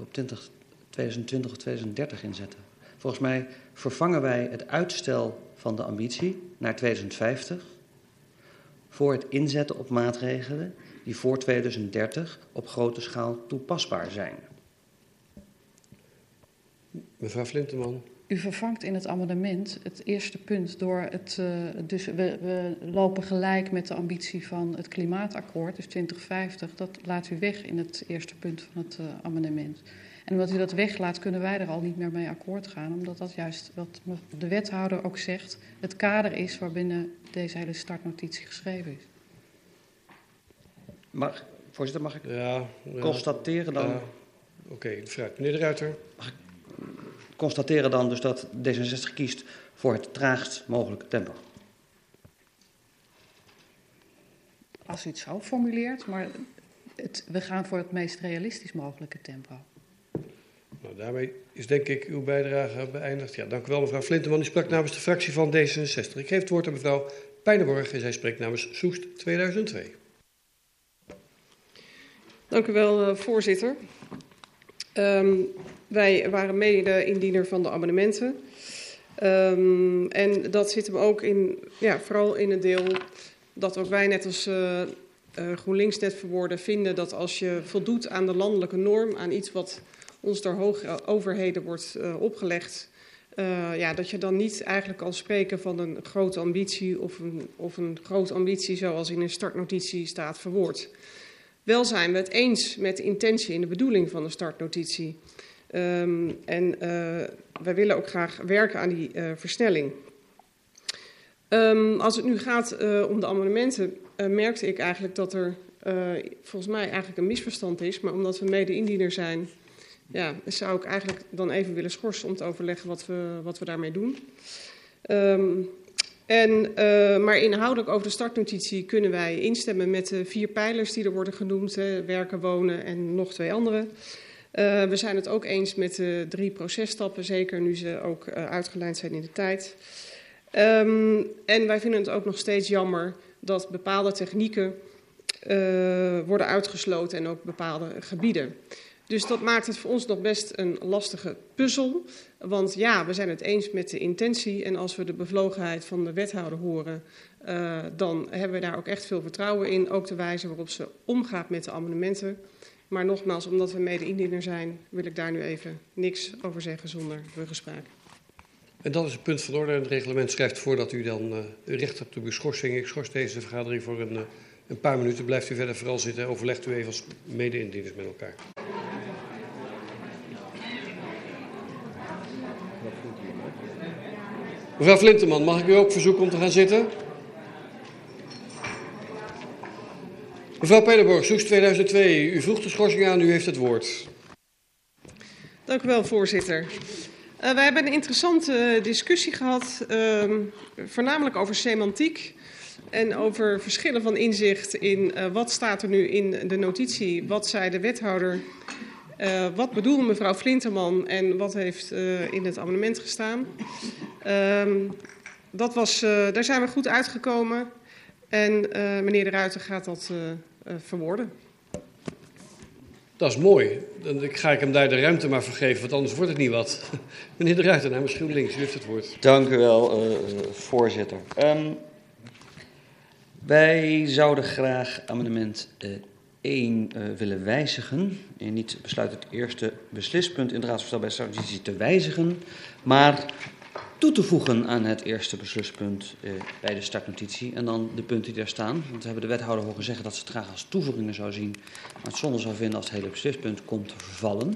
op 20 2020 of 2030 inzetten. Volgens mij vervangen wij het uitstel van de ambitie naar 2050 voor het inzetten op maatregelen die voor 2030 op grote schaal toepasbaar zijn. Mevrouw Flinteman. U vervangt in het amendement het eerste punt door het. Uh, dus we, we, lopen gelijk met de ambitie van het klimaatakkoord, dus 2050. Dat laat u weg in het eerste punt van het uh, amendement. En omdat u dat weglaat, kunnen wij er al niet meer mee akkoord gaan. Omdat dat juist wat de wethouder ook zegt, het kader is waarbinnen deze hele startnotitie geschreven is. Mag, voorzitter, mag ik ja, ja, constateren dan... Ja. Oké, okay, vooruit. Meneer de Ruiter. Mag ik constateren dan dus dat D66 kiest voor het traagst mogelijke tempo? Als u het zo formuleert, maar het, we gaan voor het meest realistisch mogelijke tempo. Nou, daarmee is denk ik uw bijdrage beëindigd. Ja, dank u wel, mevrouw Flinteman. U sprak namens de fractie van D66. Ik geef het woord aan mevrouw Pijnenborg en zij spreekt namens Soest 2002. Dank u wel, uh, voorzitter. Um, wij waren mede-indiener van de amendementen. Um, en dat zit hem ook in, ja, vooral in het deel dat ook wij net als uh, uh, GroenLinks net verwoorden vinden dat als je voldoet aan de landelijke norm, aan iets wat ons door hoge overheden wordt opgelegd, ja, dat je dan niet eigenlijk kan spreken van een grote ambitie of een, of een grote ambitie zoals in een startnotitie staat verwoord. Wel zijn we het eens met de intentie en de bedoeling van de startnotitie. Um, en uh, wij willen ook graag werken aan die uh, versnelling. Um, als het nu gaat uh, om de amendementen, merkte ik eigenlijk dat er volgens mij eigenlijk een misverstand is. Maar omdat we mede-indiener zijn, ja, zou ik eigenlijk dan even willen schorsen om te overleggen wat we, wat we daarmee doen. Um, en, uh, maar inhoudelijk over de startnotitie kunnen wij instemmen met de vier pijlers die er worden genoemd: hè, werken, wonen en nog twee andere. Uh, we zijn het ook eens met de drie processtappen, zeker nu ze ook uh, uitgelijnd zijn in de tijd. Um, en wij vinden het ook nog steeds jammer dat bepaalde technieken worden uitgesloten en ook bepaalde gebieden. Dus dat maakt het voor ons nog best een lastige puzzel. Want ja, we zijn het eens met de intentie. En als we de bevlogenheid van de wethouder horen, uh, dan hebben we daar ook echt veel vertrouwen in. Ook de wijze waarop ze omgaat met de amendementen. Maar nogmaals, omdat we mede-indiener zijn, wil ik daar nu even niks over zeggen zonder ruggespraak. En dat is het punt van orde. Het reglement schrijft voor dat u dan uh, recht hebt op uw schorsing. Ik schors deze vergadering voor een, uh, een paar minuten. Blijft u verder vooral zitten. Overlegt u even als mede-indieners met elkaar. Mevrouw Flinteman, mag ik u ook verzoeken om te gaan zitten? Mevrouw Pijlenborg, Soes 2002, u vroeg de schorsing aan, u heeft het woord. Dank u wel, voorzitter. Uh, wij hebben een interessante discussie gehad, uh, voornamelijk over semantiek en over verschillen van inzicht in uh, wat staat er nu in de notitie, wat zei de wethouder, uh, wat bedoelde mevrouw Flinterman en wat heeft in het amendement gestaan. Um, dat was, uh, daar zijn we goed uitgekomen en meneer De Ruiter gaat dat verwoorden. Dat is mooi. Dan ga ik hem daar de ruimte maar vergeven, want anders wordt het niet wat. Meneer de Ruiter namens GroenLinks, u heeft het woord. Dank u wel, uh, voorzitter. Um, wij zouden graag amendement uh, 1 uh, willen wijzigen. En niet besluit het eerste beslispunt in het raadsvoorstel bij strategie te wijzigen, maar toe te voegen aan het eerste besluspunt uh, bij de startnotitie. En dan de punten die daar staan. Want we hebben de wethouder horen zeggen dat ze het graag als toevoegingen zou zien. Maar het zou vinden als het hele beslispunt komt te vervallen.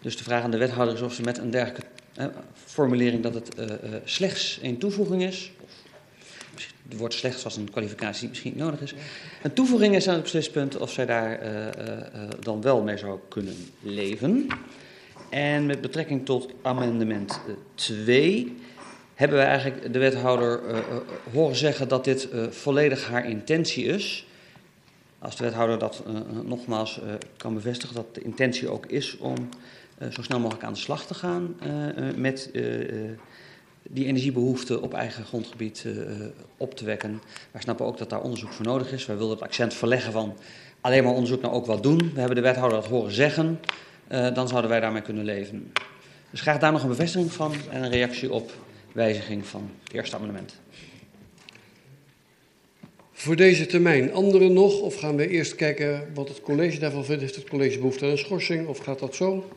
Dus de vraag aan de wethouder is of ze met een dergelijke uh, formulering dat het uh, slechts één toevoeging is. Het woord slechts was een kwalificatie die misschien niet nodig is. Een toevoeging is aan het beslispunt of zij daar dan wel mee zou kunnen leven. En met betrekking tot amendement 2 hebben we eigenlijk de wethouder uh, uh, horen zeggen dat dit uh, volledig haar intentie is. Als de wethouder dat nogmaals kan bevestigen, dat de intentie ook is om zo snel mogelijk aan de slag te gaan met die energiebehoeften op eigen grondgebied op te wekken. Wij snappen ook dat daar onderzoek voor nodig is. Wij wilden het accent verleggen van alleen maar onderzoek nou ook wat doen. We hebben de wethouder dat horen zeggen. dan zouden wij daarmee kunnen leven. Dus graag daar nog een bevestiging van en een reactie op wijziging van het eerste amendement. Voor deze termijn anderen nog? Of gaan we eerst kijken wat het college daarvan vindt? Heeft het college behoefte aan een schorsing of gaat dat zo?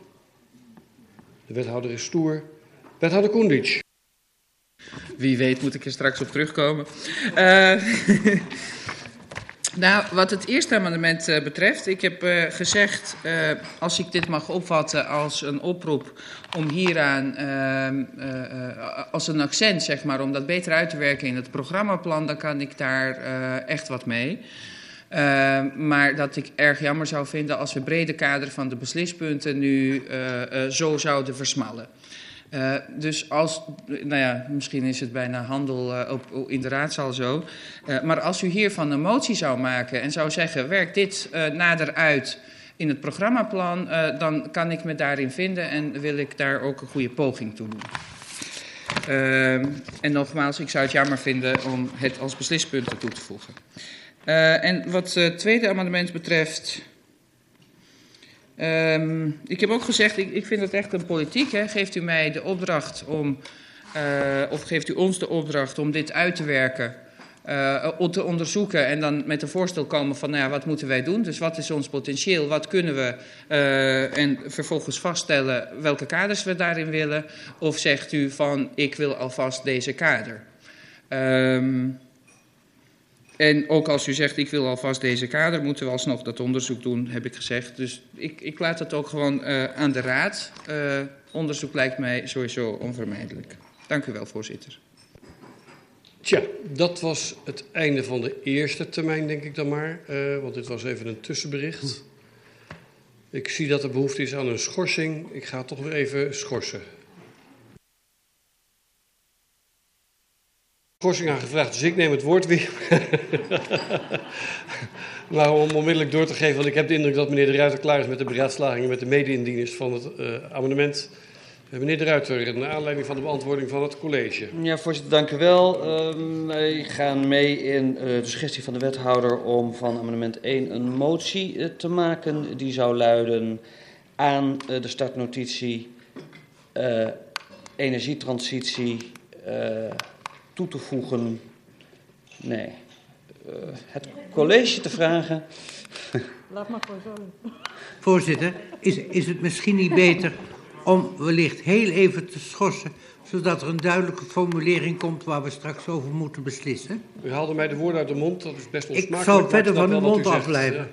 De wethouder is stoer. Wethouder Koendic. Wie weet moet ik er straks op terugkomen. Uh, Nou, wat het eerste amendement uh, betreft, ik heb uh, gezegd, uh, als ik dit mag opvatten als een oproep om hieraan, als een accent zeg maar, om dat beter uit te werken in het programmaplan, dan kan ik daar echt wat mee. maar dat ik erg jammer zou vinden als we brede kader van de beslispunten nu zo zouden versmallen. Uh, dus als, nou ja, misschien is het bijna handel uh, op, in de raadzaal zo. Uh, maar als u hiervan een motie zou maken en zou zeggen: werk dit nader uit in het programmaplan, dan kan ik me daarin vinden en wil ik daar ook een goede poging toe doen. en nogmaals, ik zou het jammer vinden om het als beslispunten toe te voegen. en wat het tweede amendement betreft. Um, ik heb ook gezegd, ik, ik vind het echt een politiek. Hè. Geeft u mij de opdracht om, uh, of geeft u ons de opdracht om dit uit te werken, uh, te onderzoeken en dan met een voorstel komen van, nou ja, wat moeten wij doen? Dus wat is ons potentieel? Wat kunnen we? Uh, en vervolgens vaststellen welke kaders we daarin willen. Of zegt u van, ik wil alvast deze kader? Um, en ook als u zegt, ik wil alvast deze kader, moeten we alsnog dat onderzoek doen, heb ik gezegd. Dus ik, ik laat het ook gewoon uh, aan de raad. Uh, onderzoek lijkt mij sowieso onvermijdelijk. Dank u wel, voorzitter. Tja, dat was het einde van de eerste termijn, denk ik dan maar. Uh, want dit was even een tussenbericht. Ik zie dat er behoefte is aan een schorsing. Ik ga toch weer even schorsen. Schorsing aan gevraagd, dus ik neem het woord weer. maar om onmiddellijk door te geven, want ik heb de indruk dat meneer De Ruiter klaar is met de beraadslagingen met de mede-indieners van het uh, amendement. Uh, meneer De Ruiter, naar aanleiding van de beantwoording van het college. Ja, voorzitter, dank u wel. Uh, wij gaan mee in uh, de suggestie van de wethouder om van amendement 1 een motie te maken. Die zou luiden aan de startnotitie energietransitie toe te voegen. Nee. Uh, het college te vragen. Laat maar gewoon zo. Voorzitter, is, is het misschien niet beter om wellicht heel even te schorsen, zodat er een duidelijke formulering komt waar we straks over moeten beslissen? U haalde mij de woorden uit de mond, dat is best onsmakelijk. Ik zal verder van uw mond afblijven. Ja.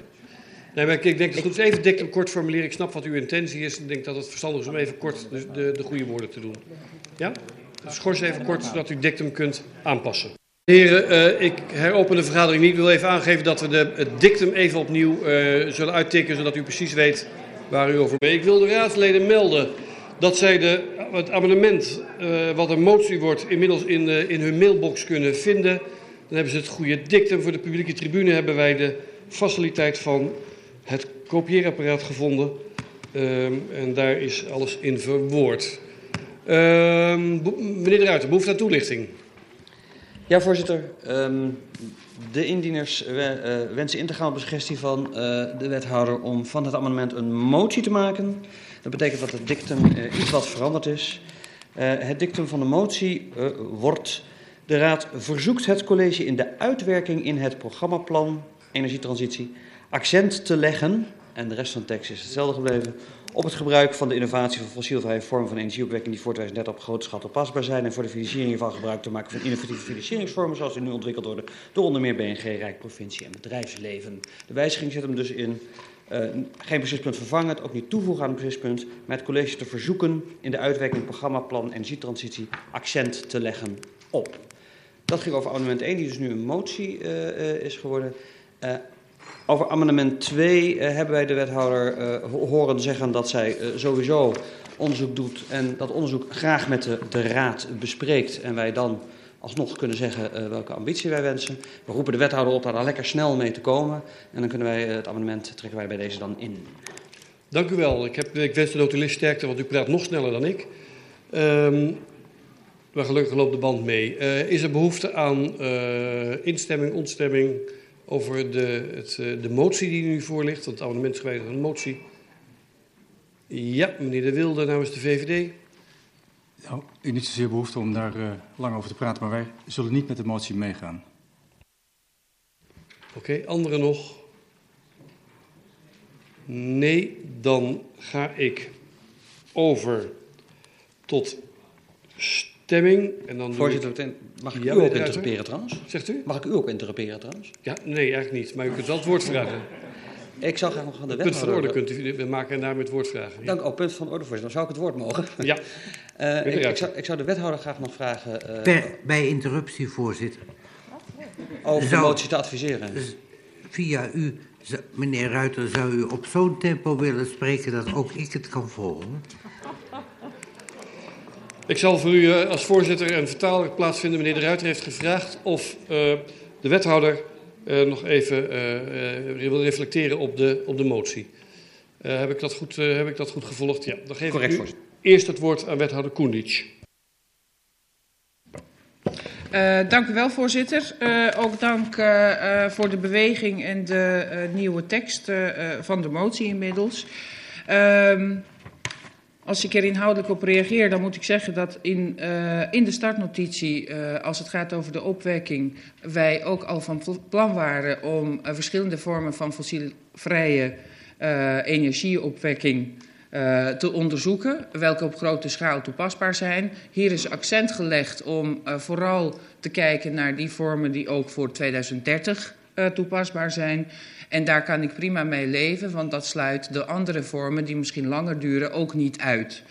Nee, maar ik denk dat het goed is even dik, kort formuleren. Ik snap wat uw intentie is. Ik denk dat het verstandig is om even kort de, de, de goede woorden te doen. Ja? Schors even kort, zodat u dictum kunt aanpassen. Heren, uh, ik heropen de vergadering niet. Ik wil even aangeven dat we de, het dictum even opnieuw uh, zullen uittikken, zodat u precies weet waar u over bent. Ik wil de raadsleden melden dat zij de, het amendement, uh, wat een motie wordt, inmiddels in, in hun mailbox kunnen vinden. Dan hebben ze het goede dictum. Voor de publieke tribune hebben wij de faciliteit van het kopieerapparaat gevonden. Uh, en daar is alles in verwoord. Uh, meneer de Ruiter, behoefte aan toelichting. Ja, voorzitter. Um, de indieners uh, wensen in te gaan op suggestie van uh, de wethouder om van het amendement een motie te maken. Dat betekent dat het dictum iets wat veranderd is. het dictum van de motie wordt... De Raad verzoekt het college in de uitwerking in het programmaplan energietransitie accent te leggen, en de rest van de tekst is hetzelfde gebleven, op het gebruik van de innovatie van fossielvrije vormen van energieopwekking die voor 2030 op grote schaal toepasbaar zijn en voor de financiering hiervan gebruik te maken van innovatieve financieringsvormen zoals die nu ontwikkeld worden door onder meer BNG, Rijk, provincie en bedrijfsleven. De wijziging zit hem dus in uh, geen beslispunt vervangen, ook niet toevoegen aan het beslispunt, maar het college te verzoeken in de uitwerking programmaplan energietransitie accent te leggen op. Dat ging over amendement 1, die dus nu een motie uh, uh, is geworden. Over amendement 2 hebben wij de wethouder horen zeggen dat zij sowieso onderzoek doet en dat onderzoek graag met de, de raad bespreekt. En wij dan alsnog kunnen zeggen welke ambitie wij wensen. We roepen de wethouder op daar lekker snel mee te komen. En dan kunnen wij het amendement trekken wij bij deze dan in. Dank u wel. Ik, heb, ik wens de notulist sterkte, want u praat nog sneller dan ik. Um, gelukkig loopt de band mee. Is er behoefte aan instemming, ontstemming over de, het, uh, de motie die nu voor ligt? Want het amendement is gewijzigd motie. Ja, meneer De Wilde namens de VVD. Nou, niet zozeer behoefte om daar lang over te praten, maar wij zullen niet met de motie meegaan. Oké, okay, anderen nog? Nee, dan ga ik over tot stemming. En dan Voorzitter, ik... mag ik ja, u ook interruperen trouwens? Zegt u? Mag ik u ook interruperen trouwens? Ja, nee, eigenlijk niet. Maar u kunt wel het woord vragen. Ik zou graag nog van de wethouder... Punt van orde kunt u we maken en daarmee het woord vragen. Ja. Dank, oh, punt van orde, voorzitter. Dan zou ik het woord mogen. Ja. uh, ik, ik, zou, ik, zou, de wethouder graag nog vragen... Uh, per, bij interruptie, voorzitter. Over zou, de motie te adviseren. Dus via u, meneer Ruiter, zou u op zo'n tempo willen spreken dat ook ik het kan volgen? Ik zal voor u uh, als voorzitter een vertaler plaatsvinden. Meneer De Ruiter heeft gevraagd of uh, de wethouder uh, nog even wil reflecteren op de, op de motie. heb, ik dat goed, heb ik dat goed gevolgd? Ja, dan geef Correct, ik u eerst het woord aan wethouder Koendic. Uh, dank u wel, voorzitter. Uh, ook dank uh, voor de beweging en de nieuwe tekst van de motie inmiddels. Ehm, als ik er inhoudelijk op reageer, dan moet ik zeggen dat in, uh, in de startnotitie, uh, als het gaat over de opwekking, wij ook al van plan waren om uh, verschillende vormen van fossielvrije energieopwekking te onderzoeken, welke op grote schaal toepasbaar zijn. Hier is accent gelegd om vooral te kijken naar die vormen die ook voor 2030 toepasbaar zijn. En daar kan ik prima mee leven, want dat sluit de andere vormen die misschien langer duren ook niet uit.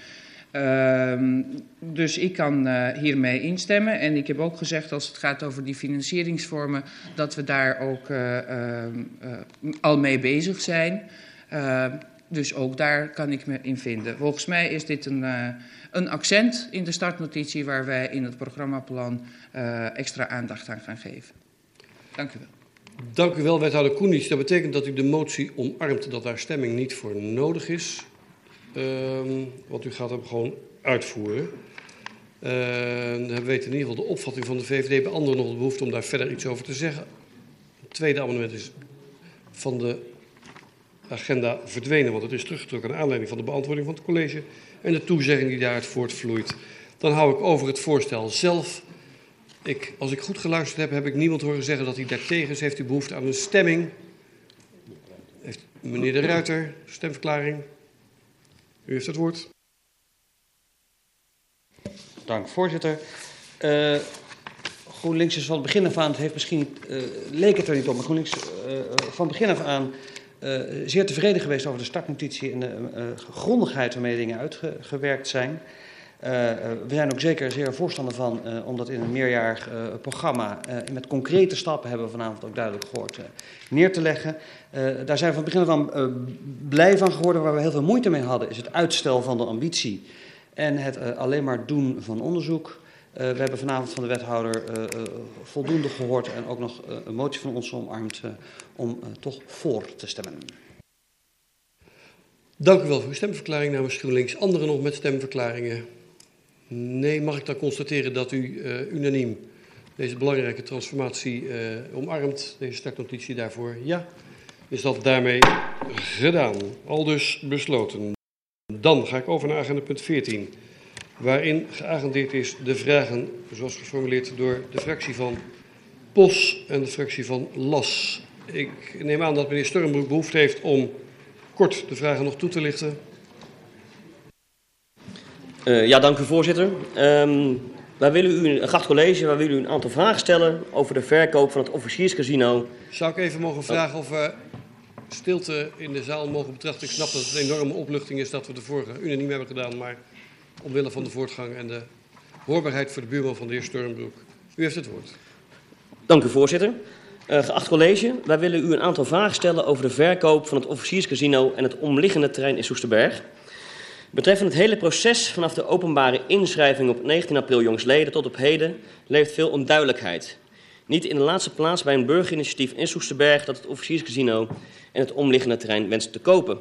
Uh, dus ik kan uh, hiermee instemmen. En ik heb ook gezegd, als het gaat over die financieringsvormen, dat we daar ook uh, al mee bezig zijn. dus ook daar kan ik me in vinden. Volgens mij is dit een, een accent in de startnotitie waar wij in het programmaplan extra aandacht aan gaan geven. Dank u wel. Dank u wel, wethouder Koenisch. Dat betekent dat u de motie omarmt dat daar stemming niet voor nodig is. Um, want u gaat hem gewoon uitvoeren. Uh, dan weten in ieder geval de opvatting van de VVD bij anderen nog de behoefte om daar verder iets over te zeggen. Het tweede amendement is van de agenda verdwenen, want het is teruggetrokken naar aanleiding van de beantwoording van het college en de toezegging die daaruit voortvloeit. Dan hou ik over het voorstel zelf ik, als ik goed geluisterd heb, heb ik niemand horen zeggen dat hij daartegen is. Heeft u behoefte aan een stemming? Heeft meneer De Ruiter, stemverklaring. U heeft het woord. Dank, voorzitter. Uh, GroenLinks is van het begin af aan, het heeft misschien, uh, leek het er niet op, maar GroenLinks uh, van begin af aan zeer tevreden geweest over de startnotitie en de grondigheid waarmee dingen uitgewerkt zijn. Uh, we zijn ook zeker zeer voorstander van, uh, omdat in een meerjarig programma met concrete stappen hebben we vanavond ook duidelijk gehoord neer te leggen. daar zijn we van begin af aan blij van geworden. Waar we heel veel moeite mee hadden, is het uitstel van de ambitie en het alleen maar doen van onderzoek. we hebben vanavond van de wethouder voldoende gehoord en ook nog een motie van ons omarmd om toch voor te stemmen. Dank u wel voor uw stemverklaring namens GroenLinks. Anderen nog met stemverklaringen? Nee, mag ik dan constateren dat u uh, unaniem deze belangrijke transformatie uh, omarmt. Deze startnotitie daarvoor ja. Is dat daarmee gedaan? Al dus besloten. Dan ga ik over naar agenda punt 14. Waarin geagendeerd is de vragen zoals geformuleerd door de fractie van POS en de fractie van LAS. Ik neem aan dat meneer Sturmbroek behoefte heeft om kort de vragen nog toe te lichten. Uh, ja, dank u voorzitter. Um, wij willen u, geacht college, wij willen u een aantal vragen stellen over de verkoop van het officierscasino. Zou ik even mogen vragen of we stilte in de zaal mogen betrachten? Ik snap dat het een enorme opluchting is dat we de vorige unaniem hebben gedaan, maar omwille van de voortgang en de hoorbaarheid voor de buurman van de heer Sturmbroek. U heeft het woord. Dank u voorzitter. Uh, geacht college, wij willen u een aantal vragen stellen over de verkoop van het officierscasino en het omliggende terrein in Soesterberg. Betreffende het hele proces vanaf de openbare inschrijving op 19 april jongsleden tot op heden leeft veel onduidelijkheid. Niet in de laatste plaats bij een burgerinitiatief in Soesterberg dat het officierscasino en het omliggende terrein wenst te kopen.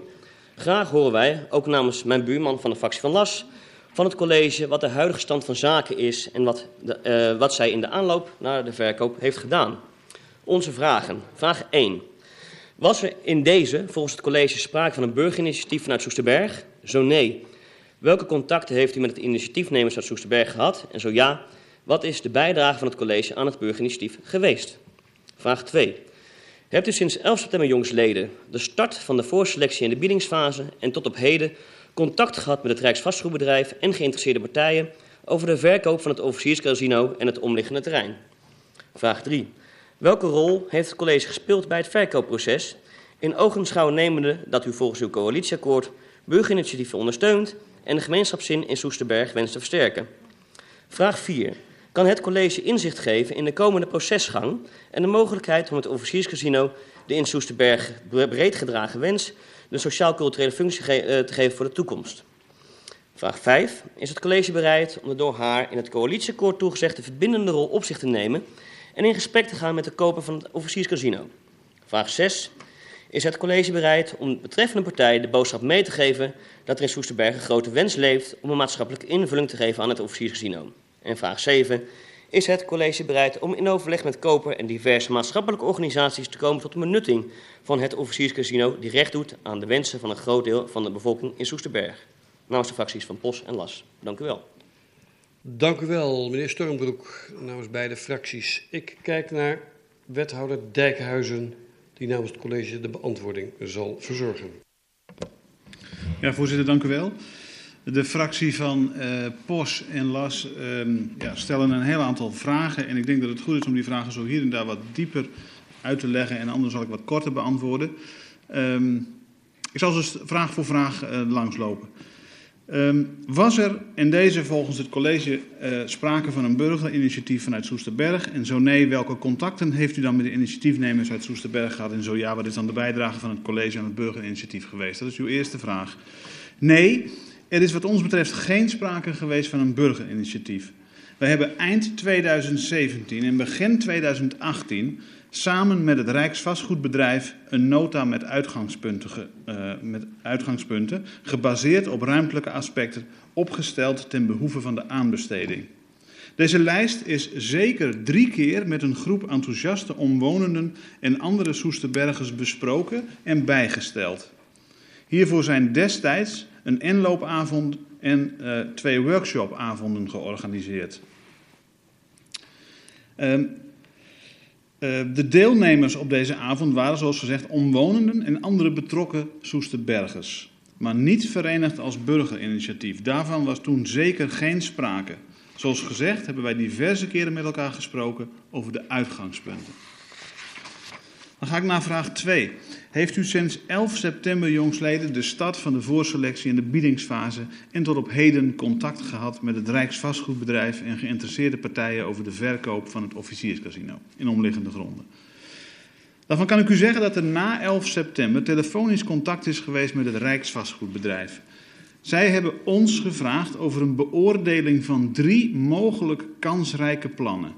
Graag horen wij, ook namens mijn buurman van de fractie van Las, van het college wat de huidige stand van zaken is en wat, de, uh, wat zij in de aanloop naar de verkoop heeft gedaan. Onze vragen. Vraag 1. Was er in deze, volgens het college, sprake van een burgerinitiatief vanuit Soesterberg? Zo nee. Welke contacten heeft u met het initiatiefnemers uit Soesterberg gehad? En zo ja, wat is de bijdrage van het college aan het burgerinitiatief geweest? Vraag 2. Hebt u sinds 11 september jongsleden de start van de voorselectie en de biedingsfase en tot op heden contact gehad met het Rijksvastgoedbedrijf en geïnteresseerde partijen over de verkoop van het officierscasino en het omliggende terrein? Vraag 3. Welke rol heeft het college gespeeld bij het verkoopproces, in ogenschouw nemende dat u volgens uw coalitieakkoord burgerinitiatieven ondersteunt en de gemeenschapszin in Soesterberg wenst te versterken? Vraag 4. Kan het college inzicht geven in de komende procesgang en de mogelijkheid om het officierscasino de in Soesterberg breed gedragen wens de sociaal-culturele functie ge uh, te geven voor de toekomst? Vraag 5. Is het college bereid om de door haar in het coalitieakkoord toegezegde verbindende rol op zich te nemen en in gesprek te gaan met de koper van het officierscasino. Vraag 6. Is het college bereid om de betreffende partij de boodschap mee te geven dat er in Soesterberg een grote wens leeft om een maatschappelijke invulling te geven aan het officierscasino? En vraag 7. Is het college bereid om in overleg met koper en diverse maatschappelijke organisaties te komen tot een benutting van het officierscasino die recht doet aan de wensen van een groot deel van de bevolking in Soesterberg? Namens de fracties van POS en LAS. Dank u wel. Dank u wel, meneer Stormbroek, namens beide fracties. Ik kijk naar wethouder Dijkhuizen, die namens het college de beantwoording zal verzorgen. Ja, voorzitter, dank u wel. De fractie van uh, POS en LAS um, ja, stellen een heel aantal vragen. En ik denk dat het goed is om die vragen zo hier en daar wat dieper uit te leggen. En anders zal ik wat korter beantwoorden. Um, ik zal dus vraag voor vraag uh, langslopen. Um, was er in deze volgens het college uh, sprake van een burgerinitiatief vanuit Soesterberg? En zo nee, welke contacten heeft u dan met de initiatiefnemers uit Soesterberg gehad? En zo ja, wat is dan de bijdrage van het college aan het burgerinitiatief geweest? Dat is uw eerste vraag. Nee, er is wat ons betreft geen sprake geweest van een burgerinitiatief. Wij hebben eind 2017 en begin 2018 samen met het Rijksvastgoedbedrijf een nota met uitgangspunten, uh, met uitgangspunten, gebaseerd op ruimtelijke aspecten, opgesteld ten behoeve van de aanbesteding. Deze lijst is zeker drie keer met een groep enthousiaste omwonenden en andere Soesterbergers besproken en bijgesteld. Hiervoor zijn destijds een inloopavond en uh, twee workshopavonden georganiseerd. Uh, de deelnemers op deze avond waren, zoals gezegd, omwonenden en andere betrokken Soesterbergers. Maar niet verenigd als burgerinitiatief. Daarvan was toen zeker geen sprake. Zoals gezegd hebben wij diverse keren met elkaar gesproken over de uitgangspunten. Dan ga ik naar vraag 2. Heeft u sinds 11 september jongsleden de start van de voorselectie en de biedingsfase en tot op heden contact gehad met het Rijksvastgoedbedrijf en geïnteresseerde partijen over de verkoop van het officierscasino in omliggende gronden? Daarvan kan ik u zeggen dat er na 11 september telefonisch contact is geweest met het Rijksvastgoedbedrijf. Zij hebben ons gevraagd over een beoordeling van drie mogelijk kansrijke plannen.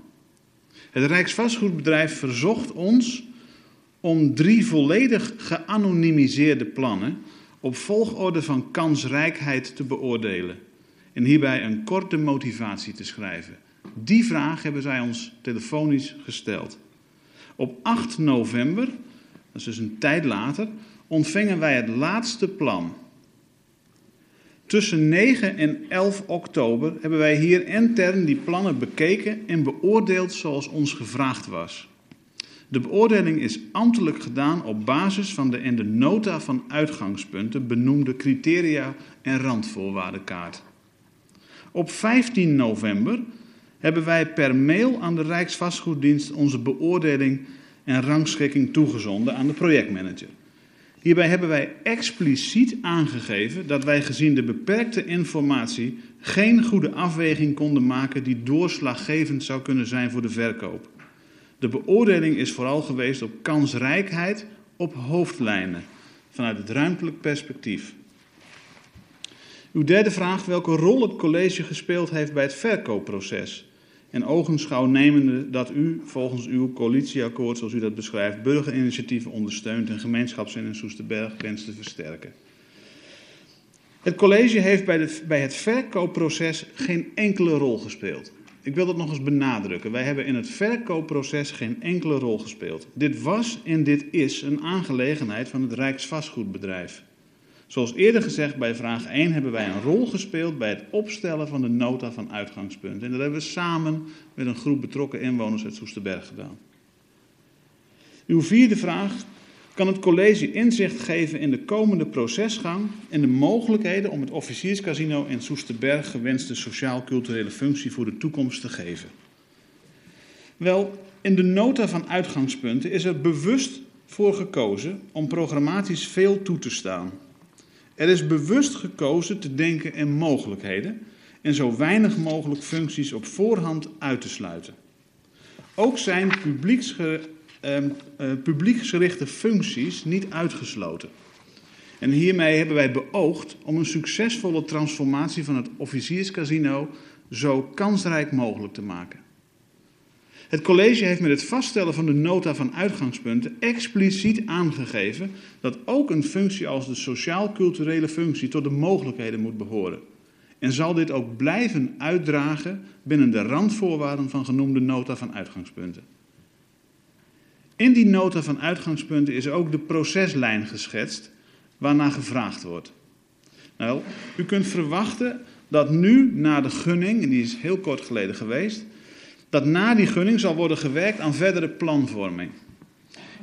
Het Rijksvastgoedbedrijf verzocht ons om drie volledig geanonimiseerde plannen op volgorde van kansrijkheid te beoordelen en hierbij een korte motivatie te schrijven. Die vraag hebben zij ons telefonisch gesteld. Op 8 november, dat is dus een tijd later, ontvingen wij het laatste plan. Tussen 9 en 11 oktober hebben wij hier intern die plannen bekeken en beoordeeld zoals ons gevraagd was. De beoordeling is ambtelijk gedaan op basis van de in de nota van uitgangspunten benoemde criteria en randvoorwaardenkaart. Op 15 november hebben wij per mail aan de Rijksvastgoeddienst onze beoordeling en rangschikking toegezonden aan de projectmanager. Hierbij hebben wij expliciet aangegeven dat wij gezien de beperkte informatie geen goede afweging konden maken die doorslaggevend zou kunnen zijn voor de verkoop. De beoordeling is vooral geweest op kansrijkheid op hoofdlijnen vanuit het ruimtelijk perspectief. Uw derde vraag, welke rol het college gespeeld heeft bij het verkoopproces. En ogenschouw nemende dat u volgens uw coalitieakkoord, zoals u dat beschrijft, burgerinitiatieven ondersteunt en gemeenschapszin in Soesterberg wenst te versterken. Het college heeft bij, de, bij het verkoopproces geen enkele rol gespeeld. Ik wil dat nog eens benadrukken. Wij hebben in het verkoopproces geen enkele rol gespeeld. Dit was en dit is een aangelegenheid van het Rijksvastgoedbedrijf. Zoals eerder gezegd bij vraag 1 hebben wij een rol gespeeld bij het opstellen van de nota van uitgangspunt. En dat hebben we samen met een groep betrokken inwoners uit Soesterberg gedaan. Uw vierde vraag. Kan het college inzicht geven in de komende procesgang en de mogelijkheden om het officierscasino in Soesterberg gewenste sociaal-culturele functie voor de toekomst te geven? Wel, in de nota van uitgangspunten is er bewust voor gekozen om programmatisch veel toe te staan. Er is bewust gekozen te denken in mogelijkheden en zo weinig mogelijk functies op voorhand uit te sluiten. Ook zijn publieksge, publieksgerichte functies niet uitgesloten. En hiermee hebben wij beoogd om een succesvolle transformatie van het officierscasino zo kansrijk mogelijk te maken. Het college heeft met het vaststellen van de nota van uitgangspunten expliciet aangegeven dat ook een functie als de sociaal-culturele functie tot de mogelijkheden moet behoren. En zal dit ook blijven uitdragen binnen de randvoorwaarden van genoemde nota van uitgangspunten. In die nota van uitgangspunten is ook de proceslijn geschetst waarnaar gevraagd wordt. Nou, u kunt verwachten dat nu na de gunning, en die is heel kort geleden geweest, dat na die gunning zal worden gewerkt aan verdere planvorming.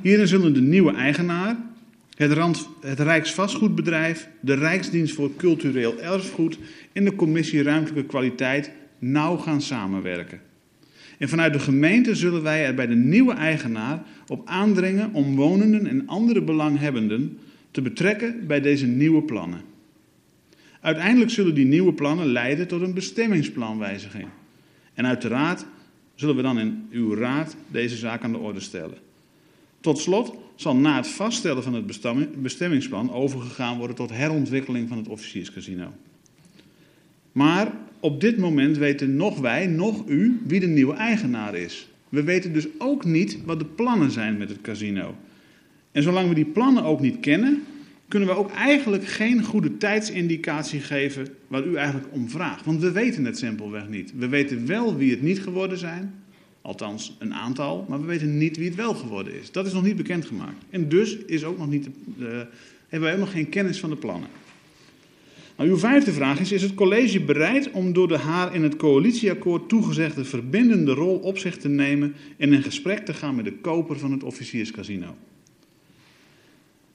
Hierin zullen de nieuwe eigenaar, het, Rand, het Rijksvastgoedbedrijf, de Rijksdienst voor Cultureel Erfgoed en de Commissie Ruimtelijke Kwaliteit nauw gaan samenwerken. En vanuit de gemeente zullen wij er bij de nieuwe eigenaar op aandringen om wonenden en andere belanghebbenden te betrekken bij deze nieuwe plannen. Uiteindelijk zullen die nieuwe plannen leiden tot een bestemmingsplanwijziging. En uiteraard zullen we dan in uw raad deze zaak aan de orde stellen. Tot slot zal na het vaststellen van het bestemmingsplan overgegaan worden tot herontwikkeling van het officierscasino. Maar op dit moment weten nog wij, nog u, wie de nieuwe eigenaar is. We weten dus ook niet wat de plannen zijn met het casino. En zolang we die plannen ook niet kennen, kunnen we ook eigenlijk geen goede tijdsindicatie geven waar u eigenlijk om vraagt. Want we weten het simpelweg niet. We weten wel wie het niet geworden zijn, althans een aantal, maar we weten niet wie het wel geworden is. Dat is nog niet bekendgemaakt. En dus is ook nog niet, uh, hebben ook nog geen kennis van de plannen. Nou, uw vijfde vraag is: is het college bereid om door de haar in het coalitieakkoord toegezegde verbindende rol op zich te nemen en in gesprek te gaan met de koper van het officierscasino?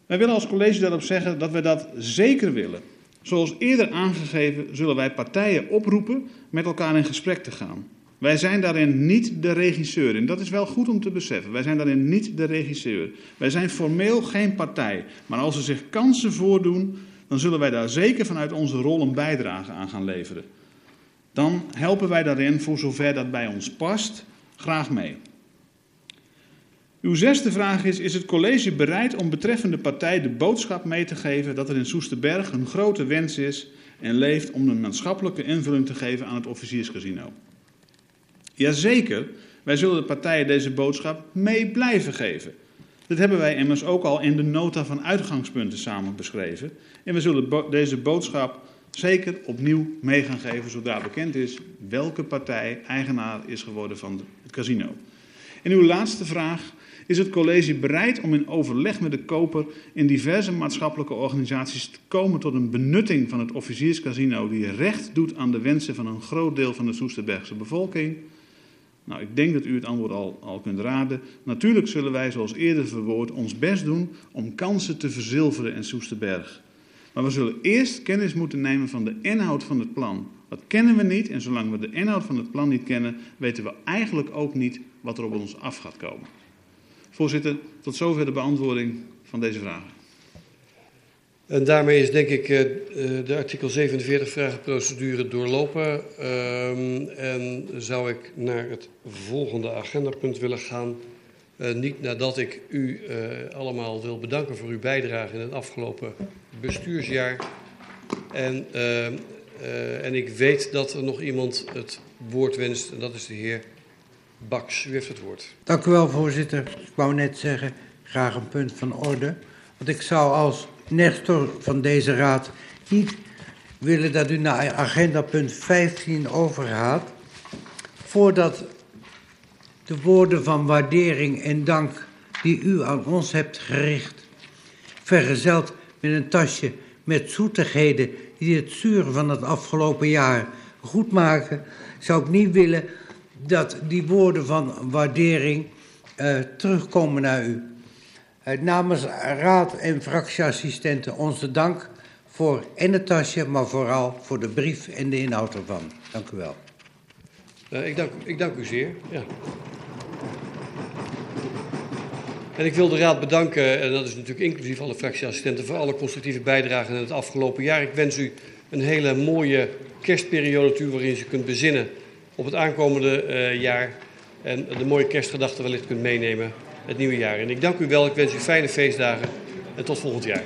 Wij willen als college daarop zeggen dat wij dat zeker willen. Zoals eerder aangegeven zullen wij partijen oproepen met elkaar in gesprek te gaan. Wij zijn daarin niet de regisseur. En dat is wel goed om te beseffen. Wij zijn daarin niet de regisseur. Wij zijn formeel geen partij. Maar als er zich kansen voordoen, dan zullen wij daar zeker vanuit onze rol een bijdrage aan gaan leveren. Dan helpen wij daarin, voor zover dat bij ons past, graag mee. Uw zesde vraag is: Is het college bereid om betreffende partij de boodschap mee te geven dat er in Soesterberg een grote wens is en leeft om een maatschappelijke invulling te geven aan het officierscasino? Jazeker, wij zullen de partijen deze boodschap mee blijven geven. Dat hebben wij immers ook al in de nota van uitgangspunten samen beschreven. En we zullen deze boodschap zeker opnieuw mee gaan geven zodra bekend is welke partij eigenaar is geworden van het casino. En uw laatste vraag. Is het college bereid om in overleg met de koper in diverse maatschappelijke organisaties te komen tot een benutting van het officierscasino die recht doet aan de wensen van een groot deel van de Soesterbergse bevolking? Nou, ik denk dat u het antwoord al, al kunt raden. Natuurlijk zullen wij, zoals eerder verwoord, ons best doen om kansen te verzilveren in Soesterberg. Maar we zullen eerst kennis moeten nemen van de inhoud van het plan. Dat kennen we niet en zolang we de inhoud van het plan niet kennen, weten we eigenlijk ook niet wat er op ons af gaat komen. Voorzitter, tot zover de beantwoording van deze vragen. En daarmee is denk ik uh, de artikel 47 vragenprocedure doorlopen. Uh, en zou ik naar het volgende agendapunt willen gaan. Uh, niet nadat ik u allemaal wil bedanken voor uw bijdrage in het afgelopen bestuursjaar. En, en ik weet dat er nog iemand het woord wenst en dat is de heer Baks. U heeft het woord. Dank u wel, voorzitter. Ik wou net zeggen, graag een punt van orde. Want ik zou als Nestor van deze raad niet willen dat u naar agenda punt 15 overgaat, voordat de woorden van waardering en dank die u aan ons hebt gericht, vergezeld met een tasje met zoetigheden die het zuren van het afgelopen jaar goed maken, zou ik niet willen dat die woorden van waardering uh, terugkomen naar u. Uh, namens raad en fractieassistenten onze dank voor en het tasje, maar vooral voor de brief en de inhoud ervan. Dank u wel. Uh, ik, dank, ik dank u zeer. Ja. En ik wil de Raad bedanken, en dat is natuurlijk inclusief alle fractieassistenten, voor alle constructieve bijdragen in het afgelopen jaar. Ik wens u een hele mooie kerstperiode toe waarin u kunt bezinnen op het aankomende uh, jaar. En de mooie kerstgedachten wellicht kunt meenemen het nieuwe jaar. En ik dank u wel, ik wens u fijne feestdagen en tot volgend jaar.